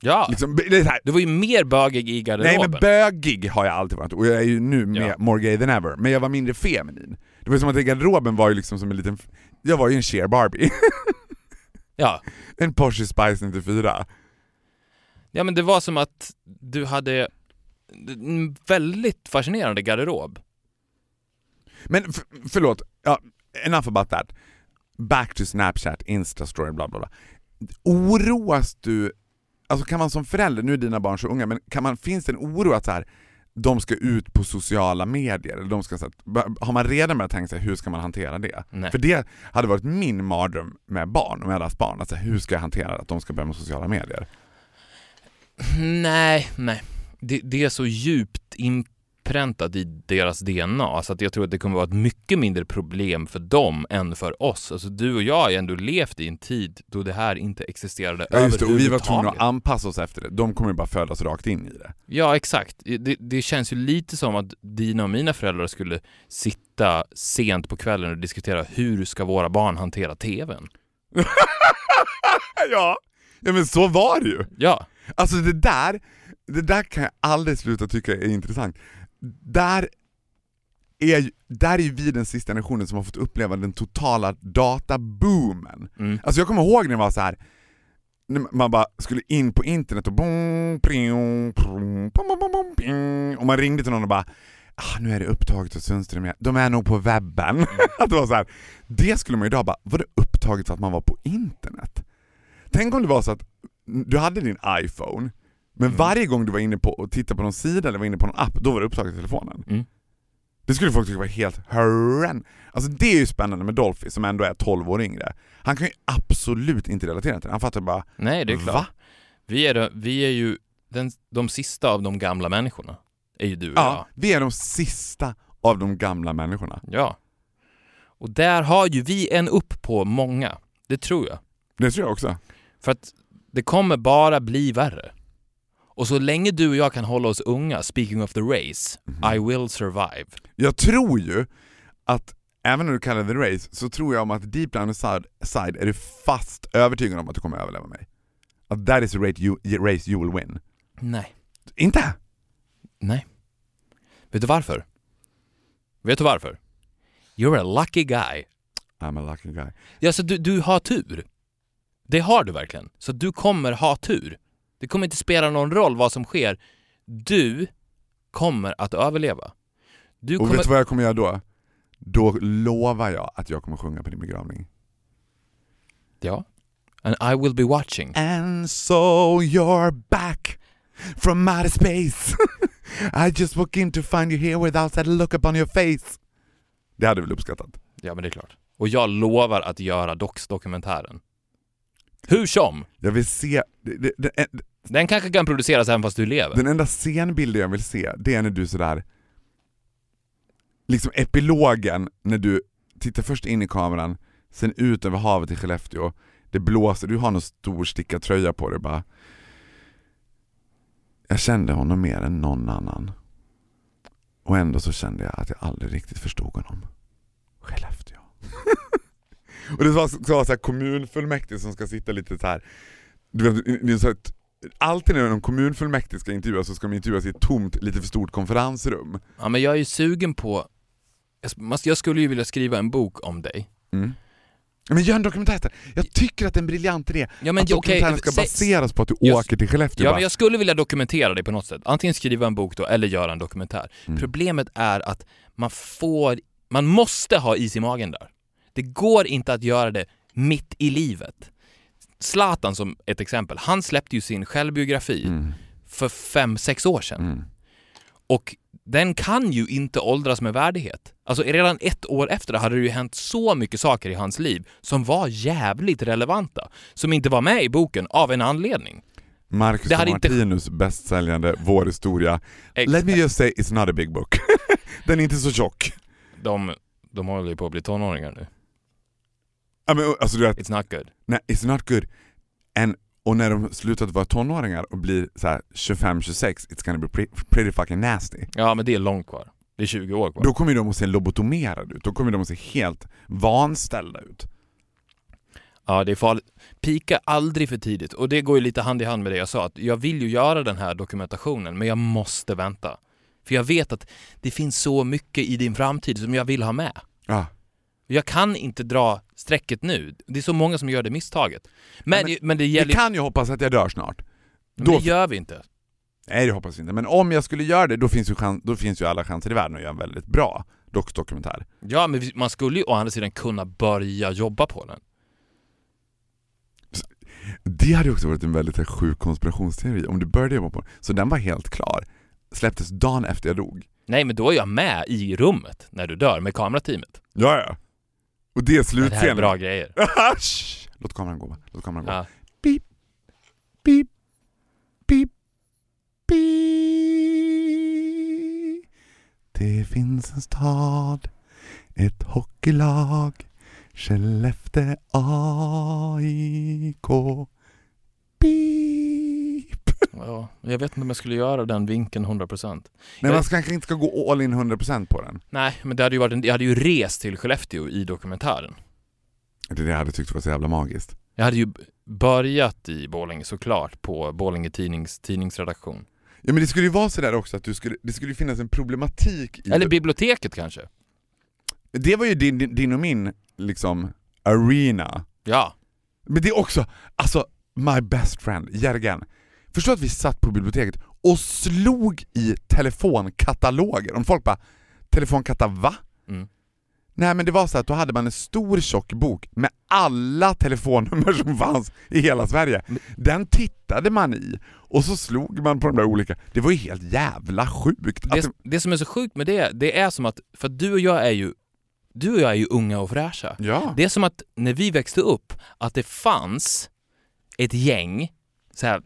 Speaker 5: Ja.
Speaker 6: Liksom, är
Speaker 5: Du var ju mer bögig i
Speaker 6: nej
Speaker 5: garderoben.
Speaker 6: men bögig har jag alltid varit och jag är ju nu mer,
Speaker 5: Ja.
Speaker 6: more gay than ever, men jag var mindre feminin. Det var som att garderoben var ju liksom som en liten, jag var ju en Cher Barbie.
Speaker 5: ja.
Speaker 6: en Porsche Spice 94.
Speaker 5: ja, men det var som att du hade en väldigt fascinerande garderob.
Speaker 6: Men förlåt, ja, enough about that. Back to Snapchat, Instastory, bla bla bla. Oroas du, alltså kan man som förälder, nu är dina barn så unga, men kan man, finns det en oro att så här, de ska ut på sociala medier? Eller de ska, så här, har man redan börjat tänka sig hur ska man hantera det?
Speaker 5: Nej.
Speaker 6: För det hade varit min mardröm med barn, om jag hade haft barn. Alltså, hur ska jag hantera att de ska börja med sociala medier?
Speaker 5: Nej, nej. det, det är så djupt inpräntat i deras DNA så att jag tror att det kommer vara ett mycket mindre problem för dem än för oss. Alltså du och jag har ju ändå levt i en tid då det här inte existerade
Speaker 6: Ja just det, och vi var tvungna att anpassa oss efter det. De kommer ju bara födas rakt in i det.
Speaker 5: Ja, exakt. Det, det känns ju lite som att dina och mina föräldrar skulle sitta sent på kvällen och diskutera hur ska våra barn hantera TVn?
Speaker 6: ja. ja men så var det ju.
Speaker 5: Ja,
Speaker 6: Alltså det där, det där kan jag aldrig sluta tycka är intressant. Där är, ju- där är ju vi den sista generationen som har fått uppleva den totala databoomen.
Speaker 5: Mm.
Speaker 6: Alltså jag kommer ihåg när det var så här man bara skulle in på internet och pring, ping, och man ringde till någon och bara ah, nu är det upptaget hos Sundström, igen. de är nog på webben. att det var så här. Det skulle man ju idag bara, var det upptaget för att man var på internet? Tänk om det var så att du hade din iPhone, men
Speaker 5: Mm.
Speaker 6: varje gång du var inne på och tittade på någon sida eller var inne på någon app, då var det upptaget i telefonen.
Speaker 5: Mm.
Speaker 6: Det skulle folk tycka var helt horrend. Alltså det är ju spännande med Dolphy som ändå är 12 år yngre. Han kan ju absolut inte relatera till det. Han fattar bara,
Speaker 5: nej det är klart.
Speaker 6: va?
Speaker 5: Vi är, vi är ju den, de sista av de gamla människorna. Är ju du och
Speaker 6: Ja, vi är de sista av de gamla människorna.
Speaker 5: jag. Ja. Och där har ju vi en upp på många. Det tror jag.
Speaker 6: Det tror jag också.
Speaker 5: För att det kommer bara bli värre. Och så länge du och jag kan hålla oss unga, speaking of the race,
Speaker 6: Mhm.
Speaker 5: I will survive.
Speaker 6: Jag tror ju att, även när du kallar det race, så tror jag om att deep down side är du fast övertygad om att du kommer överleva mig. Att that is a race you, race you will win.
Speaker 5: Nej.
Speaker 6: Inte?
Speaker 5: Nej. Vet du varför? Vet du varför? You're a lucky guy.
Speaker 6: I'm a lucky guy.
Speaker 5: Ja, så du, du har tur. Det har du verkligen. Så du kommer ha tur. Det kommer inte spela någon roll vad som sker. Du kommer att överleva. Du
Speaker 6: Och
Speaker 5: kommer...
Speaker 6: vet du vad jag kommer göra då? Då lovar jag att jag kommer sjunga på din begravning.
Speaker 5: Ja. And I will be watching.
Speaker 6: And so you're back from outer space I just walked in to find you here without that look upon your face Det hade väl uppskattat?
Speaker 5: Ja, men det är klart. Och jag lovar att göra Docs-dokumentären. Hur som,
Speaker 6: Jag vill se, det, det, det,
Speaker 5: den kanske kan produceras även fast du lever.
Speaker 6: den enda scenbilden jag vill se, det är när du sådär Liksom epilogen när du tittar först in i kameran, sen ut över havet i Skellefteå. Det blåser, du har någon stor stickad tröja på dig bara. Jag kände honom mer än någon annan. Och ändå så kände jag att jag aldrig riktigt förstod honom. Skellefteå. Och det var så, så, så här kommunfullmäktige som ska sitta lite så här. Du vet, det är så att Alltid när en kommunfullmäktige ska intervjuas så ska de intervjuas i ett tomt, lite för stort konferensrum.
Speaker 5: Ja, men jag är ju sugen på... jag skulle ju vilja skriva en bok om dig.
Speaker 6: Mm. Men gör en dokumentär. Jag tycker att det är en briljant idé.
Speaker 5: Ja, men
Speaker 6: att dokumentären ska
Speaker 5: säg-
Speaker 6: baseras på att du
Speaker 5: Jag-
Speaker 6: åker till Skellefteå.
Speaker 5: Ja,
Speaker 6: bara,
Speaker 5: men jag skulle vilja dokumentera det på något sätt. Antingen skriva en bok då, eller göra en dokumentär.
Speaker 6: Mm.
Speaker 5: Problemet är att man får... Man måste ha is i magen där. Det går inte att göra det mitt i livet. Zlatan som ett exempel, han släppte ju sin självbiografi
Speaker 6: Mm.
Speaker 5: för fem, sex år sedan.
Speaker 6: Mm.
Speaker 5: Och den kan ju inte åldras med värdighet. Alltså redan ett år efter hade det ju hänt så mycket saker i hans liv som var jävligt relevanta, som inte var med i boken av en anledning.
Speaker 6: Marcus
Speaker 5: Det
Speaker 6: och
Speaker 5: hade inte-
Speaker 6: Martinus bästsäljande Vår historia. Let me just say it's not a big book. Den är inte så tjock.
Speaker 5: De, de håller ju på att bli tonåringar nu.
Speaker 6: Ja, men, alltså, du vet,
Speaker 5: It's not good.
Speaker 6: nej, it's not good. And, och när de slutat vara tonåringar och blir så här 25-26, it's gonna be pre- pretty fucking nasty.
Speaker 5: Ja, men det är långt kvar. Det är 20 år kvar.
Speaker 6: Då kommer de att se lobotomerade ut, då kommer de att se helt vanställda ut.
Speaker 5: Ja, det är farligt. Pika aldrig för tidigt. Och det går ju lite hand i hand med det jag sa, att jag vill ju göra den här dokumentationen, men jag måste vänta. För jag vet att det finns så mycket i din framtid som jag vill ha med.
Speaker 6: Ja.
Speaker 5: Jag kan inte dra strecket nu. Det är så många som gör det misstaget. Men,
Speaker 6: Ja, men
Speaker 5: det, men det
Speaker 6: Vi
Speaker 5: gäller
Speaker 6: kan ju hoppas att jag dör snart.
Speaker 5: men
Speaker 6: då-
Speaker 5: det gör vi inte.
Speaker 6: Nej det hoppas jag inte, men om jag skulle göra det då finns ju, chans, då finns ju alla chanser i världen att göra en väldigt bra dox-dokumentär.
Speaker 5: Ja, men vi- man skulle ju å andra sidan kunna börja jobba på den.
Speaker 6: Det hade också varit en väldigt sjuk konspirationsteori om du började jobba på den. Så den var helt klar. Släpptes dagen efter jag dog.
Speaker 5: Nej, men då är jag med i rummet när du dör med kamerateamet.
Speaker 6: Ja, ja. Och det är slutscenen.
Speaker 5: Det här är bra grejer.
Speaker 6: Låt kameran gå bara. Låt kameran gå.
Speaker 5: Ja.
Speaker 6: pip, pip, beep, beep. Det finns en stad, ett hockeylag, Skellefteå AIK. Beep.
Speaker 5: Ja, jag vet inte om jag skulle göra den vinkeln 100%.
Speaker 6: Nej,
Speaker 5: Jag-
Speaker 6: man ska- kanske inte ska gå all in 100% på den.
Speaker 5: Nej, men det hade ju varit en, jag hade ju rest till Skellefteå i dokumentären.
Speaker 6: Det är det jag hade tyckt var så jävla magiskt.
Speaker 5: Jag hade ju börjat i Borlänge såklart, på Borlänge Tidnings tidningsredaktion.
Speaker 6: Ja men det skulle ju vara sådär också att du skulle, det skulle ju finnas en problematik i
Speaker 5: Eller biblioteket kanske.
Speaker 6: Det var ju din, din, och min liksom arena.
Speaker 5: Ja.
Speaker 6: Men det är också, alltså my best friend, Jörgen. Förstå att vi satt på biblioteket och slog i telefonkataloger. Om folk bara, telefonkata va?
Speaker 5: Mm.
Speaker 6: Nej men det var så att då hade man en stor tjock bok med alla telefonnummer som fanns i hela Sverige. Den tittade man i och så slog man på de där olika. Det var ju helt jävla sjukt.
Speaker 5: Det,
Speaker 6: Att
Speaker 5: det som är så sjukt med det, det är som att, för att du och jag är ju, du och jag är ju unga och fräscha.
Speaker 6: ja.
Speaker 5: Det är som att när vi växte upp, att det fanns ett gäng så här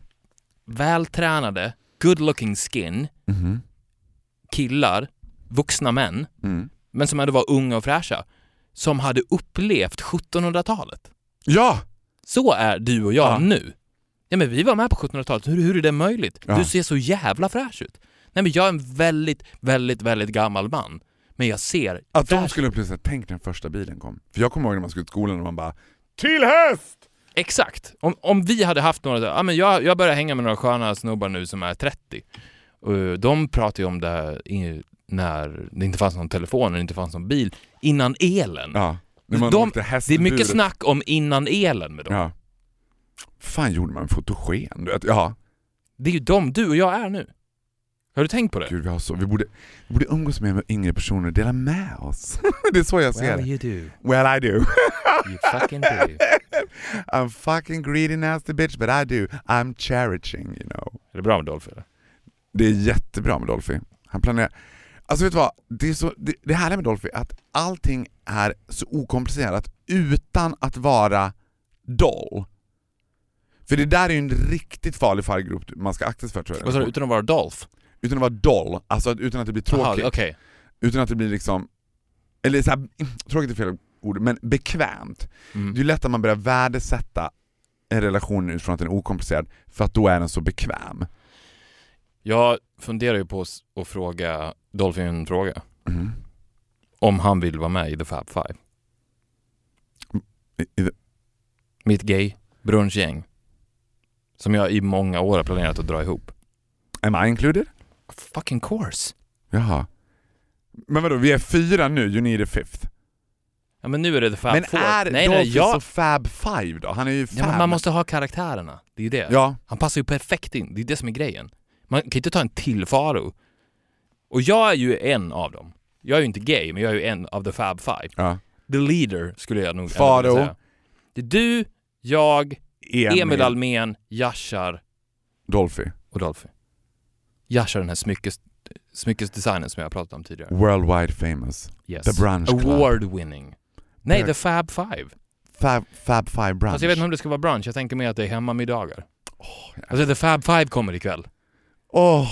Speaker 5: vältränade, good looking skin,
Speaker 6: Mhm.
Speaker 5: killar, vuxna män,
Speaker 6: Mm.
Speaker 5: men som ändå var unga och fräscha, som hade upplevt 1700-talet.
Speaker 6: Ja!
Speaker 5: Så är du och jag
Speaker 6: Ja.
Speaker 5: nu. Ja men vi var med på 1700-talet, hur, hur är det möjligt?
Speaker 6: Ja.
Speaker 5: Du ser så jävla fräsch ut. Nej men jag är en väldigt, väldigt, väldigt gammal man. Men jag ser
Speaker 6: Att de skulle uppleva tänk när den första bilen kom. För jag kommer ihåg när man skulle till skolan och man bara Till häst!
Speaker 5: Exakt! Om, om vi hade haft några, ja men jag, jag börjar hänga med några sköna snubbar nu som är 30. Och de pratar ju om det här när det inte fanns någon telefon, när det inte fanns någon bil, innan elen.
Speaker 6: Ja.
Speaker 5: De- Det är mycket snack om innan elen med dem.
Speaker 6: Ja. fan gjorde man med fotogen? Ja,
Speaker 5: Det är ju de du och jag är nu. Har du tänkt på det?
Speaker 6: gud vi har så, vi borde, vi borde umgås mer med yngre personer och dela med oss. det är så jag ser det.
Speaker 5: you do.
Speaker 6: Well I do.
Speaker 5: You fucking do.
Speaker 6: I'm fucking greedy nasty bitch but I do. I'm cherishing you know.
Speaker 5: Är det bra med Dolphy eller?
Speaker 6: Det är jättebra med Dolphy. Han planerar... Alltså vet du vad? Det, är så, det, det härliga med Dolphy är att allting är så okomplicerat utan att vara doll. För det där är ju en riktigt farlig fallgrop man ska akta sig för tror jag.
Speaker 5: Vad sa du, utan att vara Dolph?
Speaker 6: Utan att vara doll, alltså utan att det blir tråkigt.
Speaker 5: Okej.
Speaker 6: Utan att det blir liksom, eller så här, tråkigt är fel ord, men bekvämt.
Speaker 5: Mm.
Speaker 6: Det är lätt att man börjar värdesätta en relation utifrån att den är okomplicerad, för att då är den så bekväm.
Speaker 5: Jag funderar ju på att fråga Dolphy en fråga.
Speaker 6: Mm.
Speaker 5: Om han vill vara med i The Fab Five.
Speaker 6: I- i-
Speaker 5: Mitt gay brunchgäng. Som jag i många år har planerat att dra ihop.
Speaker 6: Am I included?
Speaker 5: Fucking course.
Speaker 6: Jaha. Men vadå, vi är fyra nu, you need a fifth.
Speaker 5: Ja men nu är det The Fab
Speaker 6: men
Speaker 5: Four.
Speaker 6: är
Speaker 5: nej, nej,
Speaker 6: Dolphy
Speaker 5: jag...
Speaker 6: så Fab Five då? Han är ju Fab.
Speaker 5: Ja, men man måste ha karaktärerna. Det är ju det.
Speaker 6: Ja,
Speaker 5: Han passar ju perfekt in. Det är det som är grejen. Man kan ju inte ta en till Faro. Och jag är ju en av dem. Jag är ju inte gay, men jag är ju en av the Fab Five.
Speaker 6: ja.
Speaker 5: The leader skulle jag nog
Speaker 6: Faro.
Speaker 5: säga. Det är du, jag,
Speaker 6: Emil,
Speaker 5: Emil Almen, Yashar
Speaker 6: Dolphy.
Speaker 5: och Dolphy. Yashar den här smyckes, smyckesdesignen som jag pratat om tidigare.
Speaker 6: Worldwide famous.
Speaker 5: Yes.
Speaker 6: The Brunch Club.
Speaker 5: Award winning. Nej. The Fab Five.
Speaker 6: Fab, Fab Five Brunch.
Speaker 5: Fast jag vet inte om det ska vara brunch, jag tänker mer att det är hemmamiddagar. Alltså The Fab Five kommer ikväll.
Speaker 6: Oh,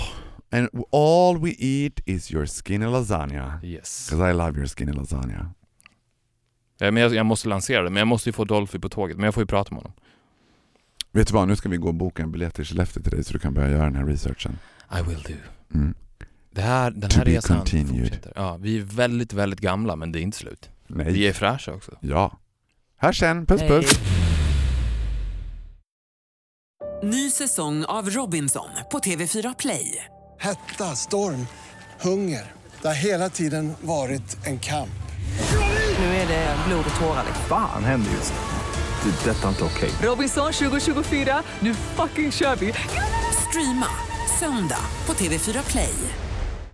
Speaker 6: and all we eat is your skinny lasagna.
Speaker 5: Yes.
Speaker 6: 'Cause I love your skinny lasagna.
Speaker 5: Ja, men jag, jag måste lansera det, men jag måste ju få Dolphy på tåget. Men jag får ju prata med honom.
Speaker 6: Vet du vad, nu ska vi gå och boka en biljett till Skellefteå till dig så du kan börja göra den här researchen.
Speaker 5: I will do.
Speaker 6: Mm.
Speaker 5: Det här, den
Speaker 6: To
Speaker 5: här resan
Speaker 6: continued.
Speaker 5: fortsätter. Ja, vi är väldigt, väldigt gamla, men det är inte slut.
Speaker 6: Nej.
Speaker 5: Vi är fräscha också.
Speaker 6: Ja. Hörs sen, puss puss.
Speaker 1: Ny säsong av Robinson på TV4 Play.
Speaker 2: Hetta, storm, hunger. Det har hela tiden varit en kamp.
Speaker 1: Nu är det blod och tårar.
Speaker 3: Fan händer just. Det. är Detta är inte okej.
Speaker 1: Robinson 2024, nu fucking kör vi! Streama söndag på TV4 Play.